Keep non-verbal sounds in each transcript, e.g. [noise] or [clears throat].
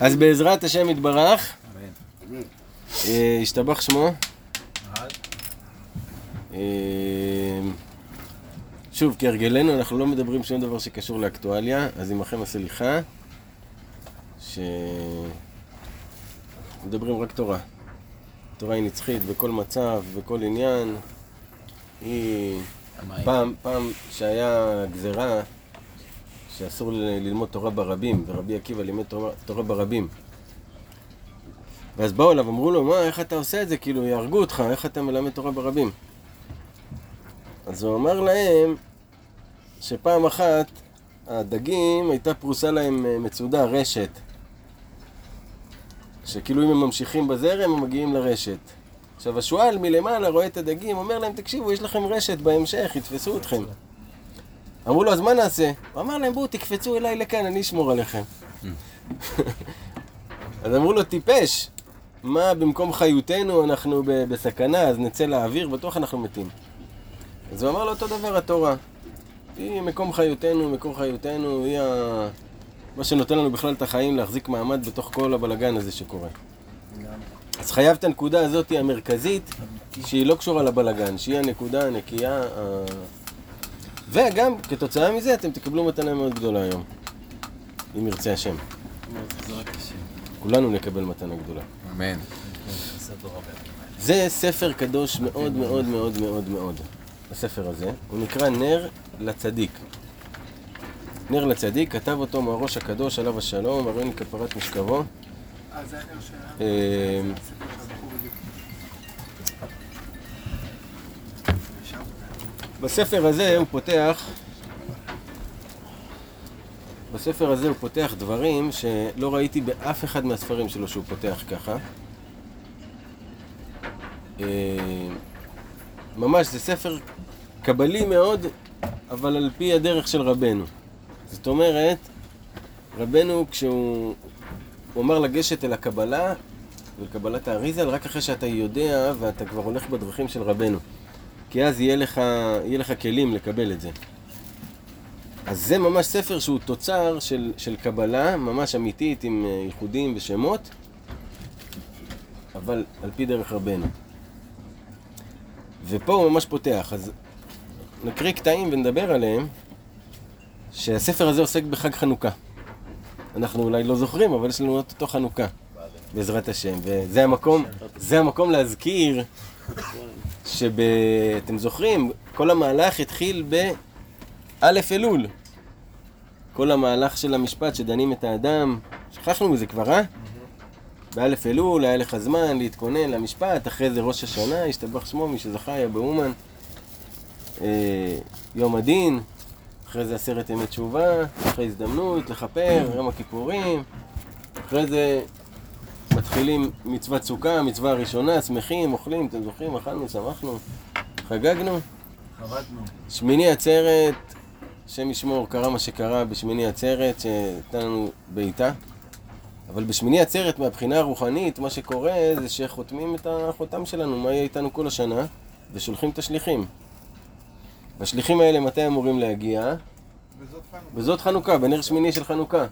אז בעזרת השם יתברך, אה, ישתבח שמו. אה, שוב, כהרגלנו, אנחנו לא מדברים שום דבר שקשור לאקטואליה, אז עמכם הסליחה, שמדברים רק תורה. תורה היא נצחית בכל מצב, בכל עניין. היא... פעם, פעם שהיה גזירה שאסור ללמוד תורה ברבים, ורבי עקיבא לימד תורה, תורה ברבים. ואז באו אליו, אמרו לו, מה, איך אתה עושה את זה? כאילו, יהרגו אותך, איך אתה מלמד תורה ברבים? אז הוא אמר להם שפעם אחת הדגים, הייתה פרוסה להם אה, מצודה, רשת. שכאילו אם הם ממשיכים בזרם, הם מגיעים לרשת. עכשיו השועל מלמעלה רואה את הדגים, אומר להם, תקשיבו, יש לכם רשת בהמשך, יתפסו אתכם. אמרו לו, אז מה נעשה? הוא אמר להם, בואו, תקפצו אליי לכאן, אני אשמור עליכם. [laughs] אז אמרו לו, טיפש, מה במקום חיותנו אנחנו ב- בסכנה, אז נצא לאוויר, בטוח אנחנו מתים. אז הוא אמר לו אותו דבר התורה. היא מקום חיותנו, מקור חיותנו, היא ה... מה שנותן לנו בכלל את החיים להחזיק מעמד בתוך כל הבלגן הזה שקורה. אז חייב את הנקודה הזאת המרכזית, שהיא לא קשורה לבלגן, שהיא הנקודה הנקייה. ה... וגם, כתוצאה מזה, אתם תקבלו מתנה מאוד גדולה היום. אם ירצה השם. כולנו נקבל מתנה גדולה. אמן. זה ספר קדוש מאוד מאוד מאוד מאוד מאוד. הספר הזה, הוא נקרא נר לצדיק. נר לצדיק, כתב אותו מהראש הקדוש עליו השלום, הריני כפרת משכבו. אה, בספר הזה הוא פותח, בספר הזה הוא פותח דברים שלא ראיתי באף אחד מהספרים שלו שהוא פותח ככה. אה, ממש, זה ספר קבלי מאוד, אבל על פי הדרך של רבנו. זאת אומרת, רבנו כשהוא הוא אמר לגשת אל הקבלה ולקבלת האריזה, רק אחרי שאתה יודע ואתה כבר הולך בדרכים של רבנו. כי אז יהיה לך, יהיה לך כלים לקבל את זה. אז זה ממש ספר שהוא תוצר של, של קבלה, ממש אמיתית, עם אה, ייחודים ושמות, אבל על פי דרך רבנו. ופה הוא ממש פותח, אז נקריא קטעים ונדבר עליהם, שהספר הזה עוסק בחג חנוכה. אנחנו אולי לא זוכרים, אבל יש לנו אותו חנוכה, בעזרת השם. וזה המקום, זה המקום להזכיר שאתם זוכרים, כל המהלך התחיל באלף אלול. כל המהלך של המשפט שדנים את האדם, שכחנו מזה כבר, אה? באלף אלול היה לך זמן להתכונן למשפט, אחרי זה ראש השנה, השתבח שמו, מי שזכה היה באומן. אה, יום הדין, אחרי זה עשרת ימי תשובה, אחרי הזדמנות, לכפר, יום הכיפורים. אחרי זה מתחילים מצוות סוכה, מצווה הראשונה, שמחים, אוכלים, אתם זוכרים, אכלנו, שמחנו, חגגנו. חבטנו. שמיני עצרת, השם ישמור, קרה מה שקרה בשמיני עצרת, שנתן לנו בעיטה. אבל בשמיני עצרת, מהבחינה הרוחנית, מה שקורה זה שחותמים את החותם שלנו, מה יהיה איתנו כל השנה, ושולחים את השליחים. והשליחים האלה מתי אמורים להגיע? בזאת חנוכה, בנר שמיני של חנוכה.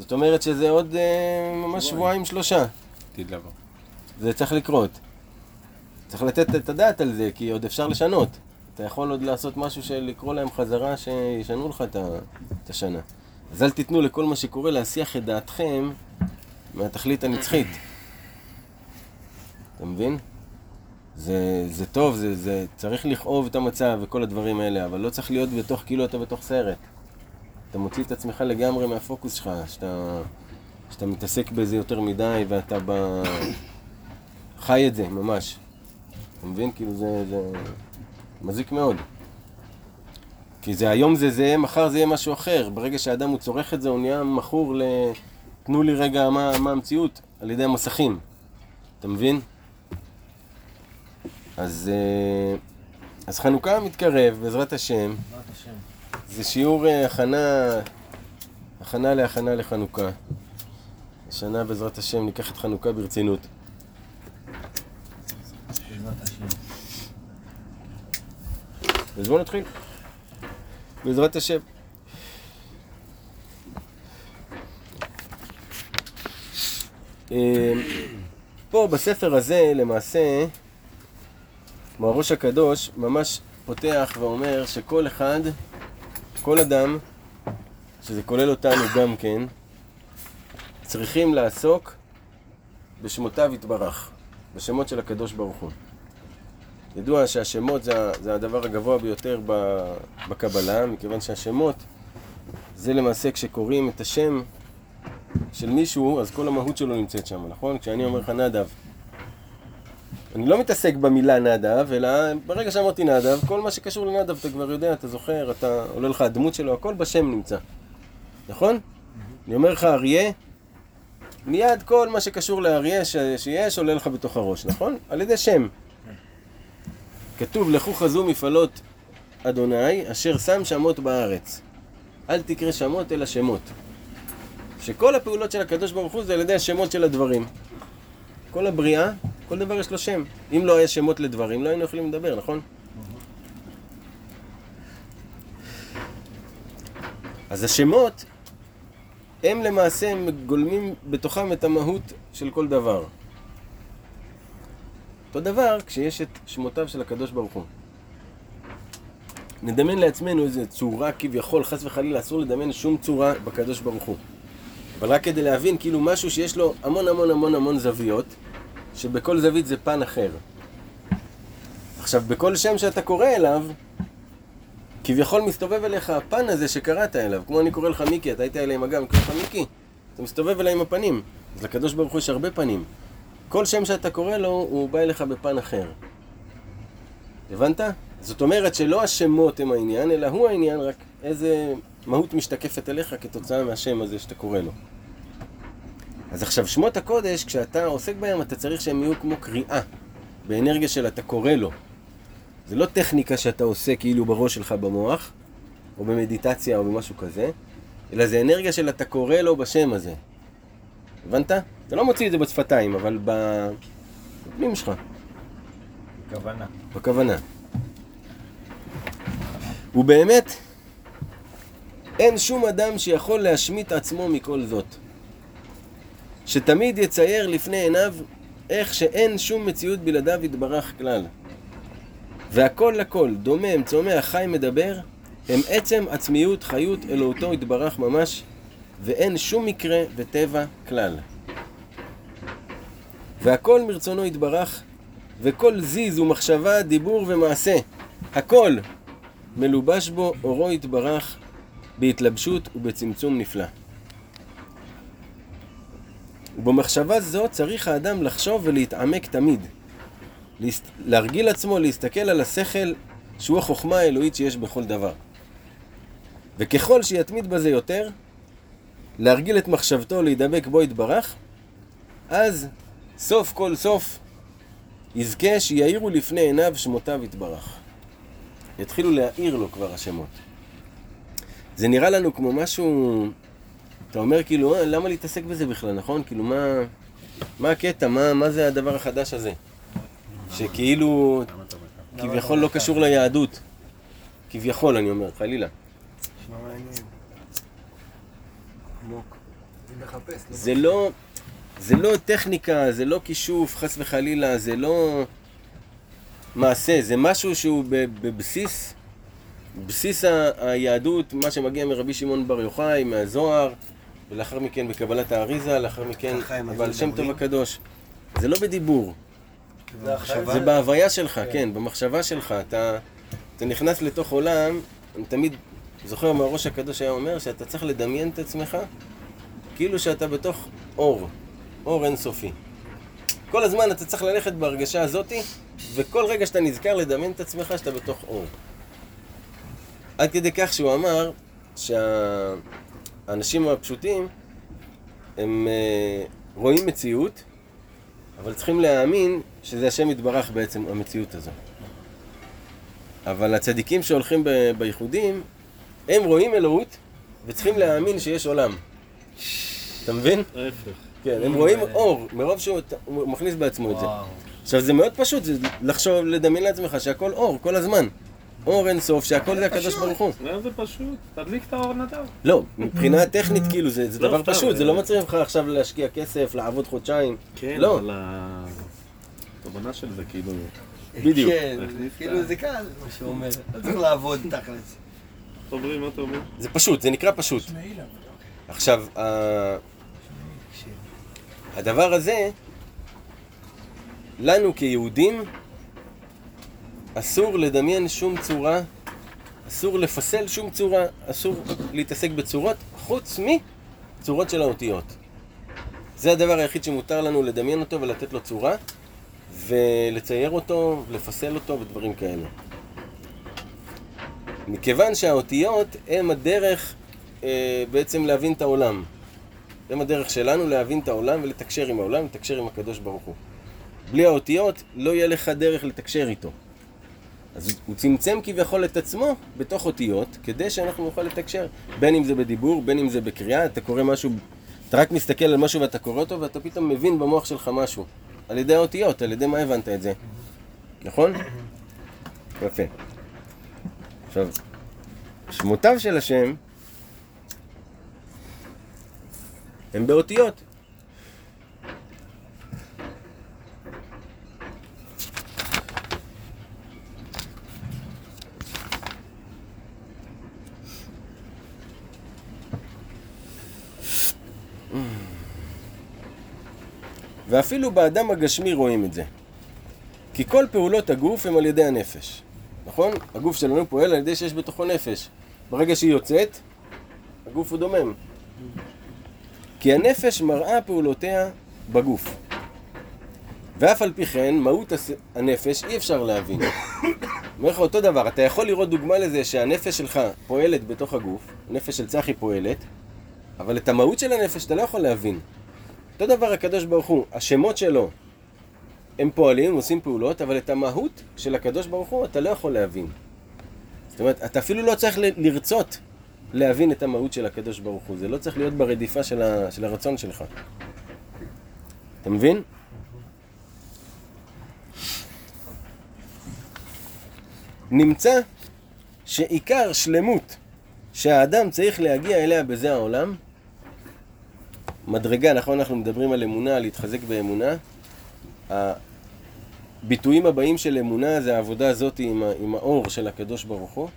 זאת אומרת שזה עוד אה, ממש שבועיים שלושה. עתיד לבוא. זה צריך לקרות. צריך לתת את הדעת על זה, כי עוד אפשר לשנות. אתה יכול עוד לעשות משהו של לקרוא להם חזרה שישנו לך את השנה. אז אל תיתנו לכל מה שקורה להסיח את דעתכם מהתכלית הנצחית. אתה מבין? זה, זה טוב, זה, זה צריך לכאוב את המצב וכל הדברים האלה, אבל לא צריך להיות בתוך, כאילו אתה בתוך סרט. אתה מוציא את עצמך לגמרי מהפוקוס שלך, שאתה, שאתה מתעסק בזה יותר מדי ואתה ב... חי את זה, ממש. אתה מבין? כאילו זה, זה מזיק מאוד. כי זה היום זה זה, מחר זה יהיה משהו אחר. ברגע שהאדם הוא צורך את זה, הוא נהיה מכור ל... תנו לי רגע מה, מה המציאות על ידי המסכים. אתה מבין? אז, אה, אז חנוכה מתקרב, בעזרת השם. בעזרת השם. זה שיעור אה, הכנה, הכנה להכנה לחנוכה. השנה בעזרת השם ניקח את חנוכה ברצינות. אז בואו נתחיל. בעזרת השם. אה, פה בספר הזה, למעשה, מהראש הקדוש ממש פותח ואומר שכל אחד, כל אדם, שזה כולל אותנו גם כן, צריכים לעסוק בשמותיו יתברך, בשמות של הקדוש ברוך הוא. ידוע שהשמות זה, זה הדבר הגבוה ביותר בקבלה, מכיוון שהשמות זה למעשה כשקוראים את השם של מישהו, אז כל המהות שלו נמצאת שם, נכון? כשאני אומר לך נדב, אני לא מתעסק במילה נדב, אלא ברגע שאמרתי נדב, כל מה שקשור לנדב אתה כבר יודע, אתה זוכר, אתה עולה לך הדמות שלו, הכל בשם נמצא, נכון? אני אומר לך אריה, מיד כל מה שקשור לאריה ש- שיש עולה לך בתוך הראש, נכון? על ידי שם. כתוב, לכו חזו מפעלות אדוני, אשר שם שמות בארץ. אל תקרא שמות אלא שמות. שכל הפעולות של הקדוש ברוך הוא זה על ידי השמות של הדברים. כל הבריאה, כל דבר יש לו שם. אם לא היה שמות לדברים, לא היינו יכולים לדבר, נכון? אז השמות, הם למעשה גולמים בתוכם את המהות של כל דבר. אותו דבר כשיש את שמותיו של הקדוש ברוך הוא. נדמיין לעצמנו איזו צורה כביכול, חס וחלילה, אסור לדמיין שום צורה בקדוש ברוך הוא. אבל רק כדי להבין, כאילו משהו שיש לו המון המון המון המון זוויות, שבכל זווית זה פן אחר. עכשיו, בכל שם שאתה קורא אליו, כביכול מסתובב אליך הפן הזה שקראת אליו. כמו אני קורא לך מיקי, אתה היית אליי עם הגב, אני קורא לך מיקי, אתה מסתובב אליי עם הפנים. אז לקדוש ברוך הוא יש הרבה פנים. כל שם שאתה קורא לו, הוא בא אליך בפן אחר. הבנת? זאת אומרת שלא השמות הם העניין, אלא הוא העניין, רק איזה מהות משתקפת אליך כתוצאה מהשם הזה שאתה קורא לו. אז עכשיו, שמות הקודש, כשאתה עוסק בהם, אתה צריך שהם יהיו כמו קריאה, באנרגיה של אתה קורא לו. זה לא טכניקה שאתה עושה כאילו בראש שלך במוח, או במדיטציה או במשהו כזה, אלא זה אנרגיה של אתה קורא לו בשם הזה. הבנת? אתה לא מוציא את זה בשפתיים, אבל בפנים שלך, כוונה. בכוונה. ובאמת, אין שום אדם שיכול להשמיט עצמו מכל זאת. שתמיד יצייר לפני עיניו איך שאין שום מציאות בלעדיו יתברך כלל. והכל לכל, דומם, צומח, חי, מדבר, הם עצם עצמיות, חיות, אלוהותו יתברך ממש, ואין שום מקרה וטבע כלל. והכל מרצונו יתברך, וכל זיז ומחשבה, דיבור ומעשה, הכל מלובש בו אורו יתברך בהתלבשות ובצמצום נפלא. ובמחשבה זו צריך האדם לחשוב ולהתעמק תמיד. להרגיל עצמו להסתכל על השכל שהוא החוכמה האלוהית שיש בכל דבר. וככל שיתמיד בזה יותר, להרגיל את מחשבתו להידבק בו יתברך, אז סוף כל סוף יזכה שיאירו לפני עיניו שמותיו יתברך. יתחילו להאיר לו כבר השמות. זה נראה לנו כמו משהו, אתה אומר כאילו, "אה, למה להתעסק בזה בכלל, נכון? כאילו, מה, מה הקטע? מה, מה זה הדבר החדש הזה? שכאילו, כביכול לא קשור ליהדות. כביכול, אני אומר, חלילה. לא זה לא, זה לא טכניקה, זה לא כישוף, חס וחלילה, זה לא מעשה, זה משהו שהוא ב- בבסיס, בסיס היהדות, מה שמגיע מרבי שמעון בר יוחאי, מהזוהר, ולאחר מכן בקבלת האריזה, לאחר מכן היו שם טוב? הקדוש. זה לא בדיבור, זה בהוויה שלך, כן, במחשבה שלך. אתה, אתה נכנס לתוך עולם, אני תמיד זוכר מהראש הקדוש היה אומר שאתה צריך לדמיין את עצמך כאילו שאתה בתוך אור, אור אינסופי. כל הזמן אתה צריך ללכת בהרגשה הזאתי, וכל רגע שאתה נזכר לדמיין את עצמך שאתה בתוך אור. עד כדי כך שהוא אמר שהאנשים הפשוטים הם אה, רואים מציאות, אבל צריכים להאמין שזה השם יתברך בעצם המציאות הזו. אבל הצדיקים שהולכים ב- בייחודים, הם רואים אלוהות וצריכים להאמין שיש עולם. אתה מבין? ההפך. כן, הם רואים אור, מרוב שהוא הוא מכניס בעצמו את זה. עכשיו זה מאוד פשוט, זה לחשוב, לדמיין לעצמך שהכל אור, כל הזמן. אור אין סוף, שהכל זה הקדוש ברוך הוא. לא, זה פשוט, תדליק את האור נדב. לא, מבחינה טכנית כאילו זה, זה לא, דבר פשוט, זה אה, לא מצריך לך עכשיו להשקיע כסף, לעבוד חודשיים. כן, לא. אבל התובנה של זה כאילו... בדיוק. כן, כאילו זה קל, מה שהוא אומר. לא צריך לעבוד תכלס. אומרים, מה אתה אומר? זה פשוט, זה נקרא פשוט. עכשיו, ה- הדבר הזה, לנו כיהודים, אסור לדמיין שום צורה, אסור לפסל שום צורה, אסור להתעסק בצורות, חוץ מצורות של האותיות. זה הדבר היחיד שמותר לנו לדמיין אותו ולתת לו צורה, ולצייר אותו, לפסל אותו ודברים כאלה. מכיוון שהאותיות הם הדרך אה, בעצם להבין את העולם. הם הדרך שלנו להבין את העולם ולתקשר עם העולם, לתקשר עם הקדוש ברוך הוא. בלי האותיות לא יהיה לך דרך לתקשר איתו. אז הוא צמצם כביכול את עצמו בתוך אותיות, כדי שאנחנו נוכל לתקשר. בין אם זה בדיבור, בין אם זה בקריאה, אתה קורא משהו, אתה רק מסתכל על משהו ואתה קורא אותו, ואתה פתאום מבין במוח שלך משהו. על ידי האותיות, על ידי מה הבנת את זה. נכון? יפה. עכשיו, שמותיו של השם הם באותיות. ואפילו באדם הגשמי רואים את זה. כי כל פעולות הגוף הם על ידי הנפש. נכון? הגוף שלנו פועל על ידי שיש בתוכו נפש. ברגע שהיא יוצאת, הגוף הוא דומם. כי הנפש מראה פעולותיה בגוף. ואף על פי כן, מהות הנפש אי אפשר להבין. [coughs] אומר לך אותו דבר, אתה יכול לראות דוגמה לזה שהנפש שלך פועלת בתוך הגוף, הנפש של צחי פועלת, אבל את המהות של הנפש אתה לא יכול להבין. אותו דבר הקדוש ברוך הוא, השמות שלו הם פועלים, עושים פעולות, אבל את המהות של הקדוש ברוך הוא אתה לא יכול להבין. זאת אומרת, אתה אפילו לא צריך לרצות להבין את המהות של הקדוש ברוך הוא. זה לא צריך להיות ברדיפה של, ה, של הרצון שלך. אתה מבין? נמצא שעיקר שלמות שהאדם צריך להגיע אליה בזה העולם, מדרגה, נכון, אנחנו מדברים על אמונה, על להתחזק באמונה. הביטויים הבאים של אמונה זה העבודה הזאת עם, עם האור של הקדוש ברוך הוא.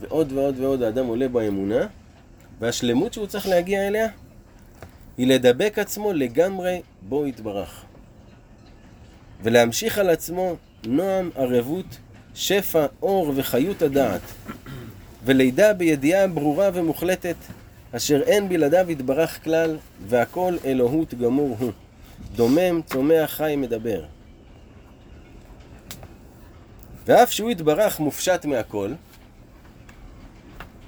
ועוד ועוד ועוד האדם עולה באמונה, והשלמות שהוא צריך להגיע אליה היא לדבק עצמו לגמרי בו יתברך. ולהמשיך על עצמו נועם, ערבות, שפע, אור וחיות הדעת. ולידע בידיעה ברורה ומוחלטת, אשר אין בלעדיו יתברך כלל, והכל אלוהות גמור הוא. דומם, צומח, חי, מדבר. ואף שהוא יתברך מופשט מהכל,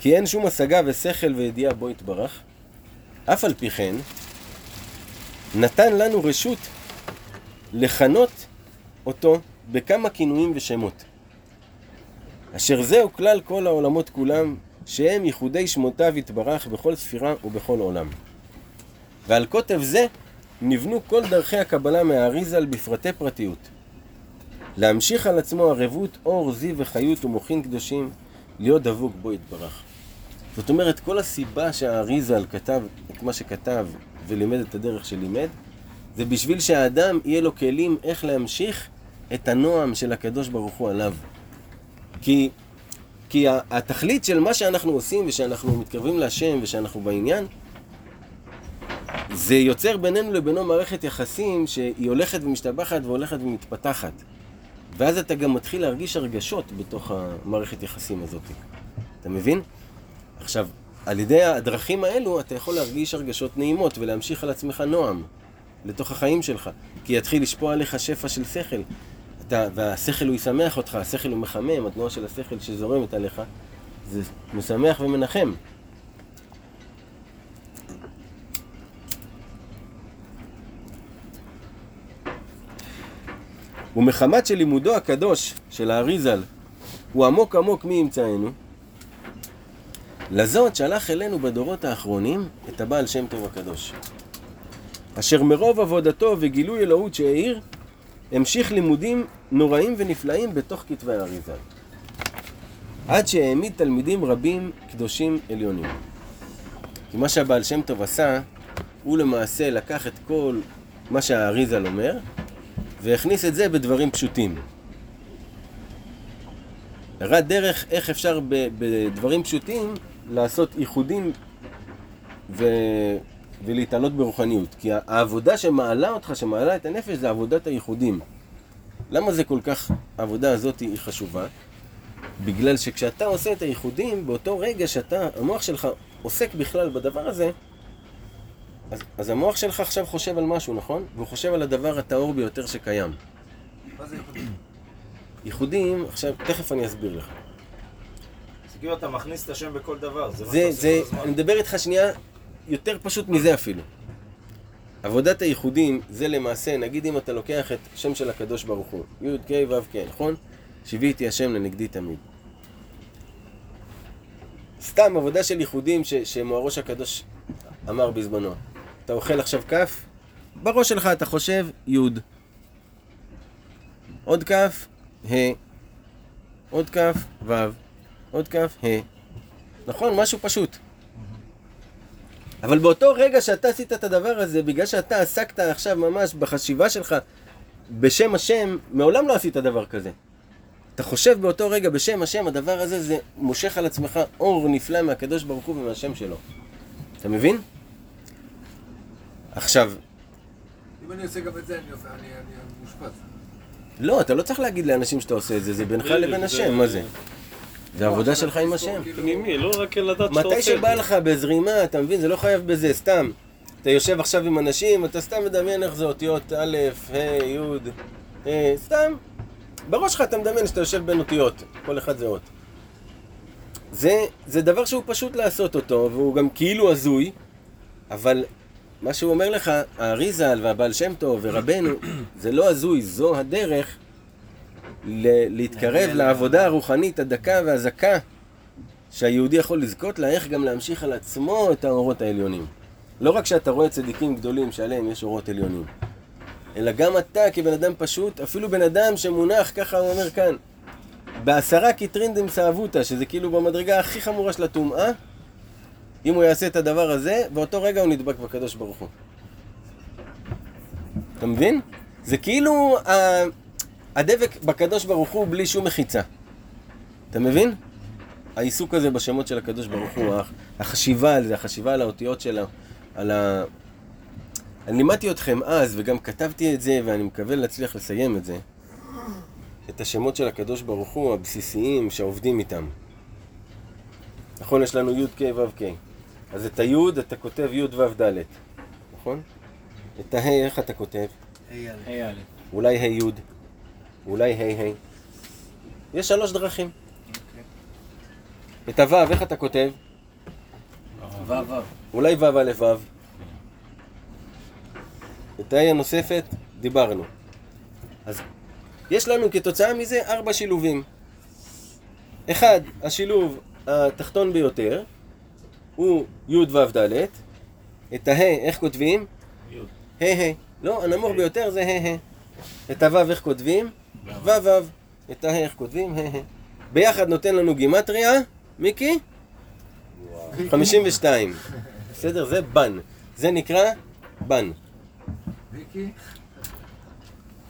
כי אין שום השגה ושכל וידיעה בו יתברך, אף על פי כן, נתן לנו רשות לכנות אותו בכמה כינויים ושמות. אשר זהו כלל כל העולמות כולם, שהם ייחודי שמותיו יתברך בכל ספירה ובכל עולם. ועל קוטב זה נבנו כל דרכי הקבלה מהאריזל בפרטי פרטיות. להמשיך על עצמו ערבות, אור, זיו וחיות ומוחין קדושים, להיות דבוק בו יתברך. זאת אומרת, כל הסיבה שהאריזל כתב את מה שכתב ולימד את הדרך שלימד, זה בשביל שהאדם יהיה לו כלים איך להמשיך את הנועם של הקדוש ברוך הוא עליו. כי, כי התכלית של מה שאנחנו עושים ושאנחנו מתקרבים להשם ושאנחנו בעניין, זה יוצר בינינו לבינו מערכת יחסים שהיא הולכת ומשתבחת והולכת ומתפתחת. ואז אתה גם מתחיל להרגיש הרגשות בתוך המערכת יחסים הזאת. אתה מבין? עכשיו, על ידי הדרכים האלו אתה יכול להרגיש הרגשות נעימות ולהמשיך על עצמך נועם לתוך החיים שלך. כי יתחיל לשפוע עליך שפע של שכל. אתה, והשכל הוא ישמח אותך, השכל הוא מחמם, התנועה של השכל שזורמת עליך, זה משמח ומנחם. ומחמת שלימודו הקדוש של האריזל הוא עמוק עמוק מי ימצאנו, לזאת שלח אלינו בדורות האחרונים את הבעל שם טוב הקדוש. אשר מרוב עבודתו וגילוי אלוהות שהאיר, המשיך לימודים נוראים ונפלאים בתוך כתבי האריזל. עד שהעמיד תלמידים רבים קדושים עליונים. כי מה שהבעל שם טוב עשה, הוא למעשה לקח את כל מה שהאריזל אומר, והכניס את זה בדברים פשוטים. הראה דרך איך אפשר בדברים פשוטים לעשות איחודים ו... ולהתעלות ברוחניות. כי העבודה שמעלה אותך, שמעלה את הנפש, זה עבודת הייחודים. למה זה כל כך, העבודה הזאת היא חשובה? בגלל שכשאתה עושה את הייחודים, באותו רגע שאתה, המוח שלך עוסק בכלל בדבר הזה, אז, אז המוח שלך עכשיו חושב על משהו, נכון? והוא חושב על הדבר הטהור ביותר שקיים. מה זה ייחודים? ייחודים, עכשיו, תכף אני אסביר לך. זה כאילו אתה מכניס את השם בכל דבר, זה מה זה, שאתה זה, עושה כל אני הזמן. מדבר איתך שנייה יותר פשוט מזה אפילו. עבודת הייחודים זה למעשה, נגיד אם אתה לוקח את שם של הקדוש ברוך הוא, י' כ' ו' כ', נכון? שיוויתי השם לנגדי תמיד. סתם עבודה של ייחודים ש- שמוארוש הקדוש אמר בזמנו. אתה אוכל עכשיו כף, בראש שלך אתה חושב י', עוד כף, ה', עוד כף, ו', עוד כף, ה'. נכון? משהו פשוט. אבל באותו רגע שאתה עשית את הדבר הזה, בגלל שאתה עסקת עכשיו ממש בחשיבה שלך בשם השם, מעולם לא עשית דבר כזה. אתה חושב באותו רגע בשם השם, הדבר הזה זה מושך על עצמך אור נפלא מהקדוש ברוך הוא ומהשם שלו. אתה מבין? עכשיו, אם אני עושה גם את זה, אני הופך- אני אני מושפץ. לא, אתה לא צריך להגיד לאנשים שאתה עושה את זה, זה בינך לבין השם, מה זה? זה עבודה שלך עם השם. פנימי, לא רק לדעת שאתה עושה מתי. שבא לך בזרימה, אתה מבין? זה לא חייב בזה, סתם. אתה יושב עכשיו עם אנשים, אתה סתם מדמיין איך זה אותיות א', ה', י', ה', סתם. בראש שלך אתה מדמיין שאתה יושב בין אותיות, כל אחד זה אות. זה, זה דבר שהוא פשוט לעשות אותו, והוא גם כאילו הזוי, אבל מה שהוא אומר לך, האריזל והבעל שם טוב ורבנו, זה לא הזוי, זו הדרך להתקרב לעבודה הרוחנית הדקה והזכה שהיהודי יכול לזכות לה, איך גם להמשיך על עצמו את האורות העליונים. לא רק שאתה רואה צדיקים גדולים שעליהם יש אורות עליונים, אלא גם אתה כבן אדם פשוט, אפילו בן אדם שמונח, ככה הוא אומר כאן, בעשרה כתרין דמסאבותא, שזה כאילו במדרגה הכי חמורה של הטומאה, אם הוא יעשה את הדבר הזה, באותו רגע הוא נדבק בקדוש ברוך הוא. אתה מבין? זה כאילו הדבק בקדוש ברוך הוא בלי שום מחיצה. אתה מבין? העיסוק הזה בשמות של הקדוש ברוך הוא, הח- החשיבה על זה, החשיבה על האותיות של ה... על ה... אני לימדתי אתכם אז, וגם כתבתי את זה, ואני מקווה להצליח לסיים את זה, את השמות של הקדוש ברוך הוא, הבסיסיים, שעובדים איתם. נכון, יש לנו י' כ' ו' כ'. אז את הי' אתה כותב י' ו' ד', נכון? את הה' איך אתה כותב? א'. אולי ה' י', אולי ה' ה'. יש שלוש דרכים. את הו' איך אתה כותב? ו' ו'. אולי ו' א' ו'. את הה' הנוספת דיברנו. אז יש לנו כתוצאה מזה ארבע שילובים. אחד, השילוב התחתון ביותר הוא י' ו' ד'. את הה' איך כותבים? י'. ה' ה'. לא, הנמוך ביותר זה ה' ה'. את הו' איך כותבים? ו' ו'. את הה' איך כותבים? ה' ה'. ביחד נותן לנו גימטריה, מיקי? 52. בסדר? זה בן. זה נקרא בן.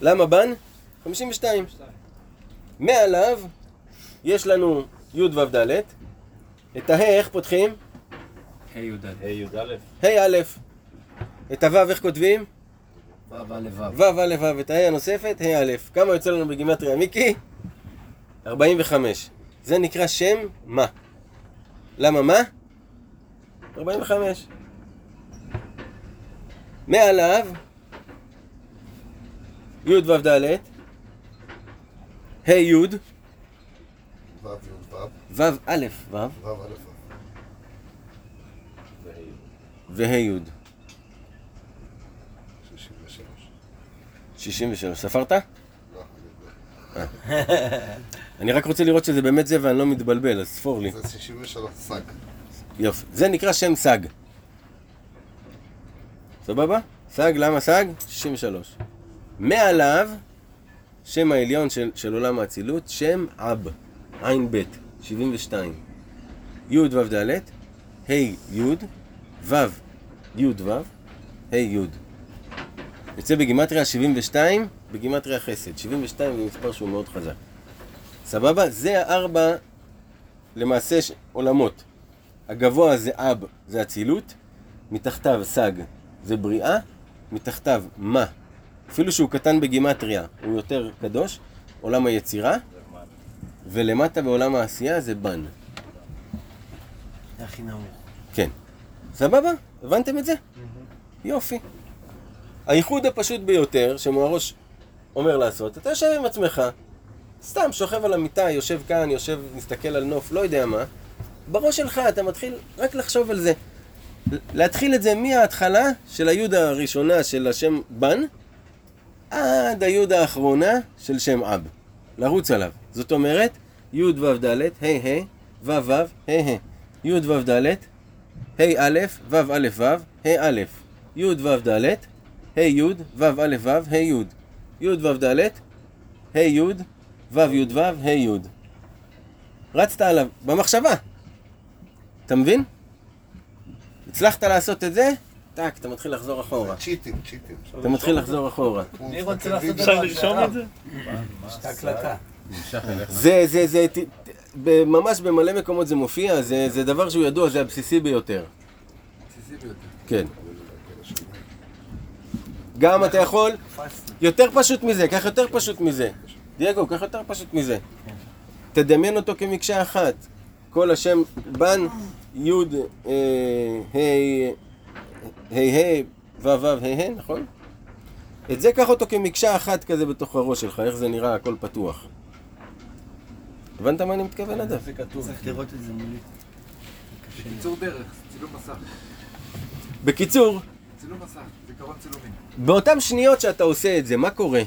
למה בן? 52. מעליו יש לנו י' ו' ד'. את הה' איך פותחים? ה'. ה' י"א. ה' א'. את הו' איך כותבים? ו' א' ו'. ו'. את הה' הנוספת, ה' א'. כמה יוצא לנו בגימטריה, מיקי? 45. זה נקרא שם מה. למה מה? 45. מעליו, י' ו' ד', ה' י', ו' א' ו'. וה' י'. 63. 63. ספרת? לא, אני רק רוצה לראות שזה באמת זה ואני לא מתבלבל, אז ספור לי. זה 63 סג. יופי. זה נקרא שם סג. סבבה? סג, למה סג? 63. מעליו, שם העליון של, של עולם האצילות, שם אב, עין בית. 72. י' ו' ד', ה' י', ו' י' ו', ה' י'. יוצא בגימטריה 72, בגימטריה חסד. 72 זה מספר שהוא מאוד חזק. סבבה? זה הארבע, למעשה, ש- עולמות. הגבוה זה אב, זה אצילות, מתחתיו סג, זה בריאה, מתחתיו מה. אפילו שהוא קטן בגימטריה, הוא יותר קדוש, עולם היצירה, ולמטה בעולם העשייה זה בן. זה הכי נמוך. כן. סבבה? הבנתם את זה? יופי. הייחוד הפשוט ביותר, שמוארוש אומר לעשות, אתה יושב עם עצמך, סתם שוכב על המיטה, יושב כאן, יושב, מסתכל על נוף, לא יודע מה, בראש שלך אתה מתחיל רק לחשוב על זה. להתחיל את זה מההתחלה של היוד הראשונה של השם בן, עד היוד האחרונה של שם אב. לרוץ עליו. זאת אומרת, י' ו' ד', ה' ה', ו' ו', ה' ה', י' ו' ד', ה' א', ו' א' ו', ה' א', י' ו' ד', ה' י', ו' א' ו', ה' י', י' ו' ד', ה' י', ו' י' ו', ה' י'. רצת עליו, במחשבה. אתה מבין? הצלחת לעשות את זה? טאק, אתה מתחיל לחזור אחורה. צ'יטים, צ'יטים. אתה מתחיל לחזור אחורה. אני רוצה לעשות את אפשר לרשום את זה? את ההקלטה. זה, זה, זה, ממש במלא מקומות זה מופיע, זה, זה דבר שהוא ידוע, זה הבסיסי ביותר. בסיסי ביותר. כן. גם אתה יכול, יותר פשוט מזה, קח יותר פשוט מזה. דייגו, קח יותר פשוט מזה. תדמיין אותו כמקשה אחת. כל השם בן, י' ה' ה' ה' ו' ו' ה' ה', נכון? את זה קח אותו כמקשה אחת כזה בתוך הראש שלך, איך זה נראה, הכל פתוח. הבנת מה אני מתכוון עד זה כתוב. צריך לראות את זה מולי. קיצור דרך, צילום מסך. בקיצור, צילום מסך, זיכרון צילומים. באותן שניות שאתה עושה את זה, מה קורה?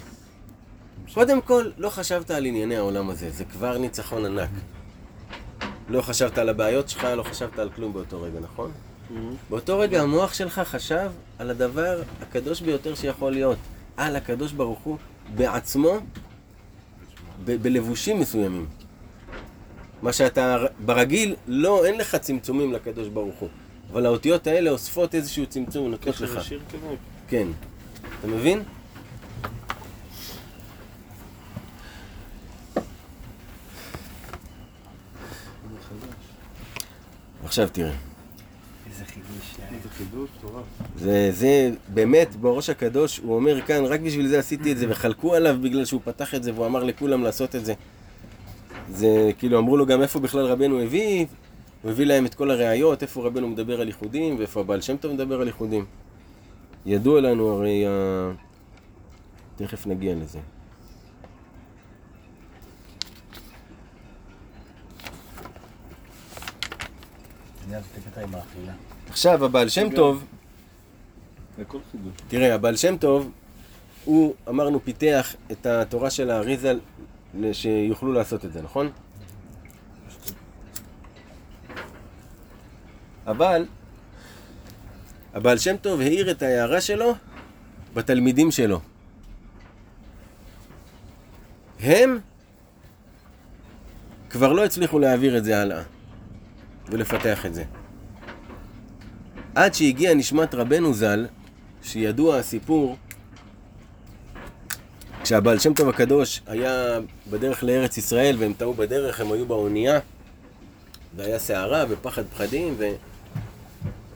קודם כל, לא חשבת על ענייני העולם הזה, זה כבר ניצחון ענק. לא חשבת על הבעיות שלך, לא חשבת על כלום באותו רגע, נכון? באותו רגע המוח שלך חשב על הדבר הקדוש ביותר שיכול להיות, על הקדוש ברוך הוא בעצמו, ב- בלבושים מסוימים. מה שאתה ברגיל, לא, אין לך צמצומים לקדוש ברוך הוא. אבל האותיות האלה אוספות איזשהו צמצום, נותנות לך. שיר כמו... כן. אתה מבין? עכשיו תראה. איזה חידוש. זה חידוש מטורף. זה, זה באמת, בראש הקדוש, הוא אומר כאן, רק בשביל זה עשיתי את זה, וחלקו עליו בגלל שהוא פתח את זה, והוא אמר לכולם לעשות את זה. זה, כאילו, אמרו לו גם איפה בכלל רבנו הביא, הוא הביא להם את כל הראיות, איפה רבנו מדבר על ייחודים, ואיפה הבעל שם טוב מדבר על ייחודים. ידוע לנו הרי, ה... תכף נגיע לזה. עכשיו, הבעל שם טוב. תראה, הבעל שם טוב, הוא, אמרנו, פיתח את התורה של האריזה שיוכלו לעשות את זה, נכון? אבל, הבעל שם טוב העיר את ההערה שלו בתלמידים שלו. הם כבר לא הצליחו להעביר את זה הלאה ולפתח את זה. עד שהגיע נשמת רבנו ז"ל, שידוע הסיפור, כשהבעל שם טוב הקדוש היה בדרך לארץ ישראל והם טעו בדרך, הם היו באונייה והיה סערה ופחד פחדים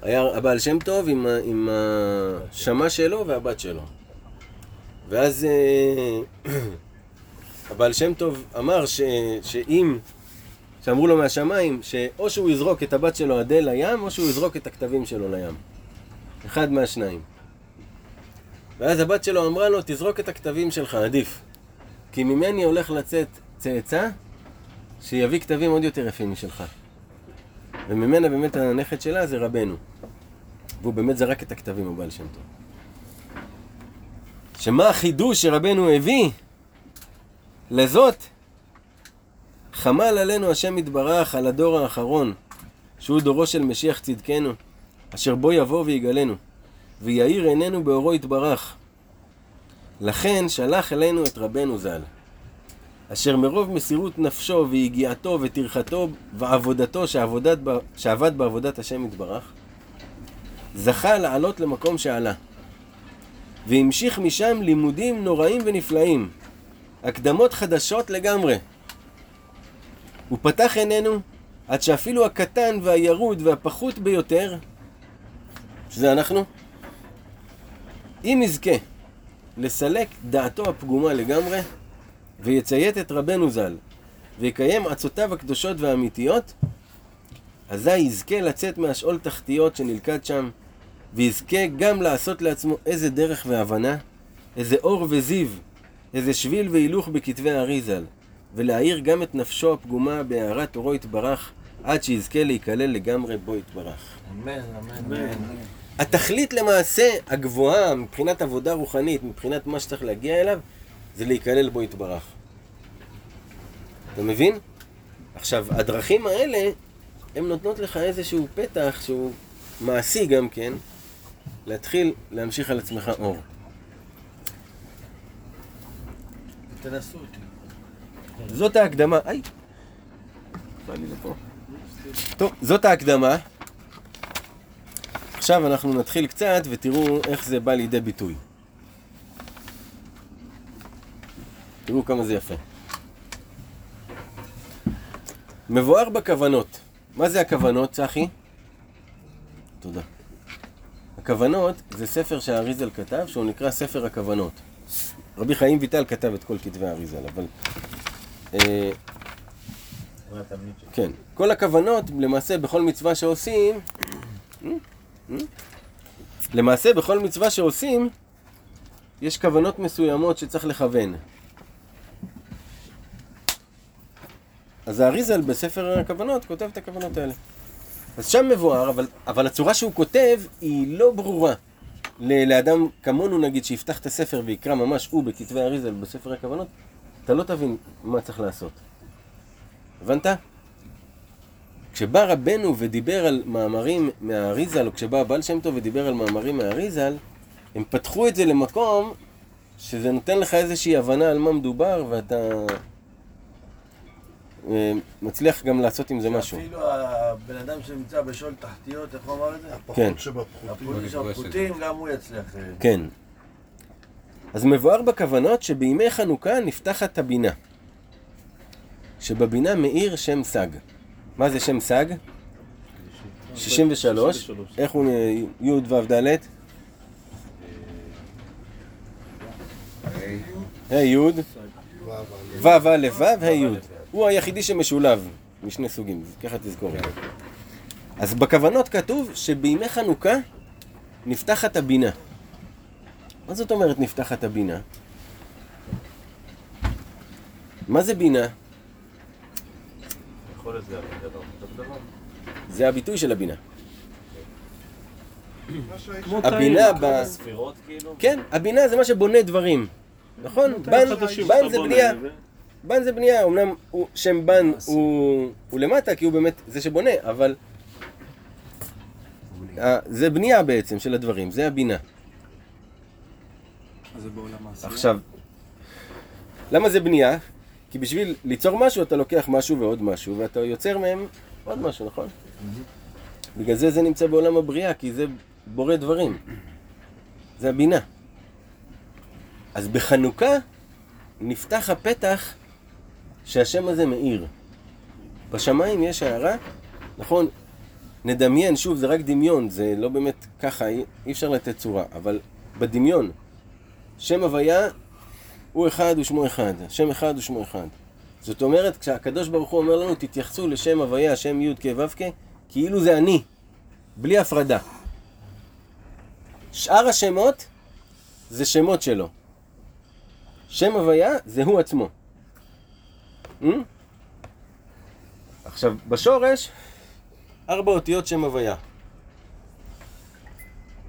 והיה הבעל שם טוב עם, עם השמה שלו והבת שלו. ואז אה, [clears throat] הבעל שם טוב אמר ש, שאם, שאמרו לו מהשמיים, שאו שהוא יזרוק את הבת שלו עדי לים, או שהוא יזרוק את הכתבים שלו לים. אחד מהשניים. ואז הבת שלו אמרה לו, תזרוק את הכתבים שלך, עדיף. כי ממני הולך לצאת צאצא שיביא כתבים עוד יותר יפים משלך. וממנה באמת הנכד שלה זה רבנו. והוא באמת זרק את הכתבים, הבעל שם טוב. שמה החידוש שרבנו הביא? לזאת חמל עלינו השם יתברך על הדור האחרון, שהוא דורו של משיח צדקנו, אשר בו יבוא ויגלנו, ויאיר עינינו באורו יתברך. לכן שלח אלינו את רבנו ז"ל. אשר מרוב מסירות נפשו ויגיעתו וטרחתו ועבודתו שעבודת, שעבד בעבודת השם יתברך, זכה לעלות למקום שעלה. והמשיך משם לימודים נוראים ונפלאים, הקדמות חדשות לגמרי. הוא פתח עינינו עד שאפילו הקטן והירוד והפחות ביותר, שזה אנחנו, אם יזכה לסלק דעתו הפגומה לגמרי, ויציית את רבנו ז"ל, ויקיים עצותיו הקדושות והאמיתיות, אזי יזכה לצאת מהשאול תחתיות שנלכד שם, ויזכה גם לעשות לעצמו איזה דרך והבנה, איזה אור וזיו, איזה שביל והילוך בכתבי הארי ז"ל, ולהאיר גם את נפשו הפגומה בהארת אורו יתברך, עד שיזכה להיכלל לגמרי בו יתברך. אמן, אמן. התכלית למעשה הגבוהה מבחינת עבודה רוחנית, מבחינת מה שצריך להגיע אליו, זה להיכלל בו יתברך. אתה מבין? עכשיו, הדרכים האלה, הן נותנות לך איזשהו פתח שהוא מעשי גם כן, להתחיל להמשיך על עצמך אור. תנסו אותי. זאת ההקדמה. היי! בא לי לפה. טוב, זאת ההקדמה. עכשיו אנחנו נתחיל קצת ותראו איך זה בא לידי ביטוי. תראו כמה זה יפה. מבואר בכוונות. מה זה הכוונות, צחי? תודה. הכוונות זה ספר שהאריזל כתב, שהוא נקרא ספר הכוונות. רבי חיים ויטל כתב את כל כתבי האריזל, אבל... אה. כן. כל הכוונות, למעשה, בכל מצווה שעושים, למעשה, בכל מצווה שעושים, יש כוונות מסוימות שצריך לכוון. אז האריזל בספר הכוונות כותב את הכוונות האלה. אז שם מבואר, אבל, אבל הצורה שהוא כותב היא לא ברורה. ל- לאדם כמונו נגיד, שיפתח את הספר ויקרא ממש הוא בכתבי האריזל בספר הכוונות, אתה לא תבין מה צריך לעשות. הבנת? כשבא רבנו ודיבר על מאמרים מהאריזל, או כשבא הבעל שם טוב ודיבר על מאמרים מהאריזל, הם פתחו את זה למקום שזה נותן לך איזושהי הבנה על מה מדובר, ואתה מצליח גם לעשות עם זה משהו. אפילו הבן אדם שנמצא בשאול תחתיות, איך הוא אמר את זה? כן. הפולים שבפחותים, גם הוא יצליח. אה, כן. אז מבואר בכוונות שבימי חנוכה נפתחת הבינה. שבבינה מאיר שם סג. מה זה שם סג? 63. איך הוא י' ו' ד'? ה' י' ו' א' ו' ה' י'. הוא היחידי שמשולב משני סוגים, ככה תזכור. אז בכוונות כתוב שבימי חנוכה נפתחת הבינה. מה זאת אומרת נפתחת הבינה? מה זה בינה? זה הביטוי של הבינה. הבינה. ב... כאילו? כן, הבינה זה מה שבונה דברים. נכון? בן, זה בנייה. בן זה בנייה, אמנם הוא, שם בן הוא, הוא למטה כי הוא באמת זה שבונה, אבל אה, זה בנייה בעצם של הדברים, זה הבינה. זה בעולם העשייה. עכשיו, למה זה בנייה? כי בשביל ליצור משהו אתה לוקח משהו ועוד משהו, ואתה יוצר מהם עוד משהו, נכון? בגלל זה זה נמצא בעולם הבריאה, כי זה בורא דברים. זה הבינה. אז בחנוכה נפתח הפתח שהשם הזה מאיר. בשמיים יש הערה, נכון? נדמיין, שוב, זה רק דמיון, זה לא באמת ככה, אי אפשר לתת צורה, אבל בדמיון, שם הוויה הוא אחד ושמו אחד, שם אחד ושמו אחד. זאת אומרת, כשהקדוש ברוך הוא אומר לנו, תתייחסו לשם הוויה, שם י' כ' ו' כ', כאילו זה אני, בלי הפרדה. שאר השמות זה שמות שלו. שם הוויה זה הוא עצמו. Hmm? עכשיו, בשורש, ארבע אותיות שם הוויה.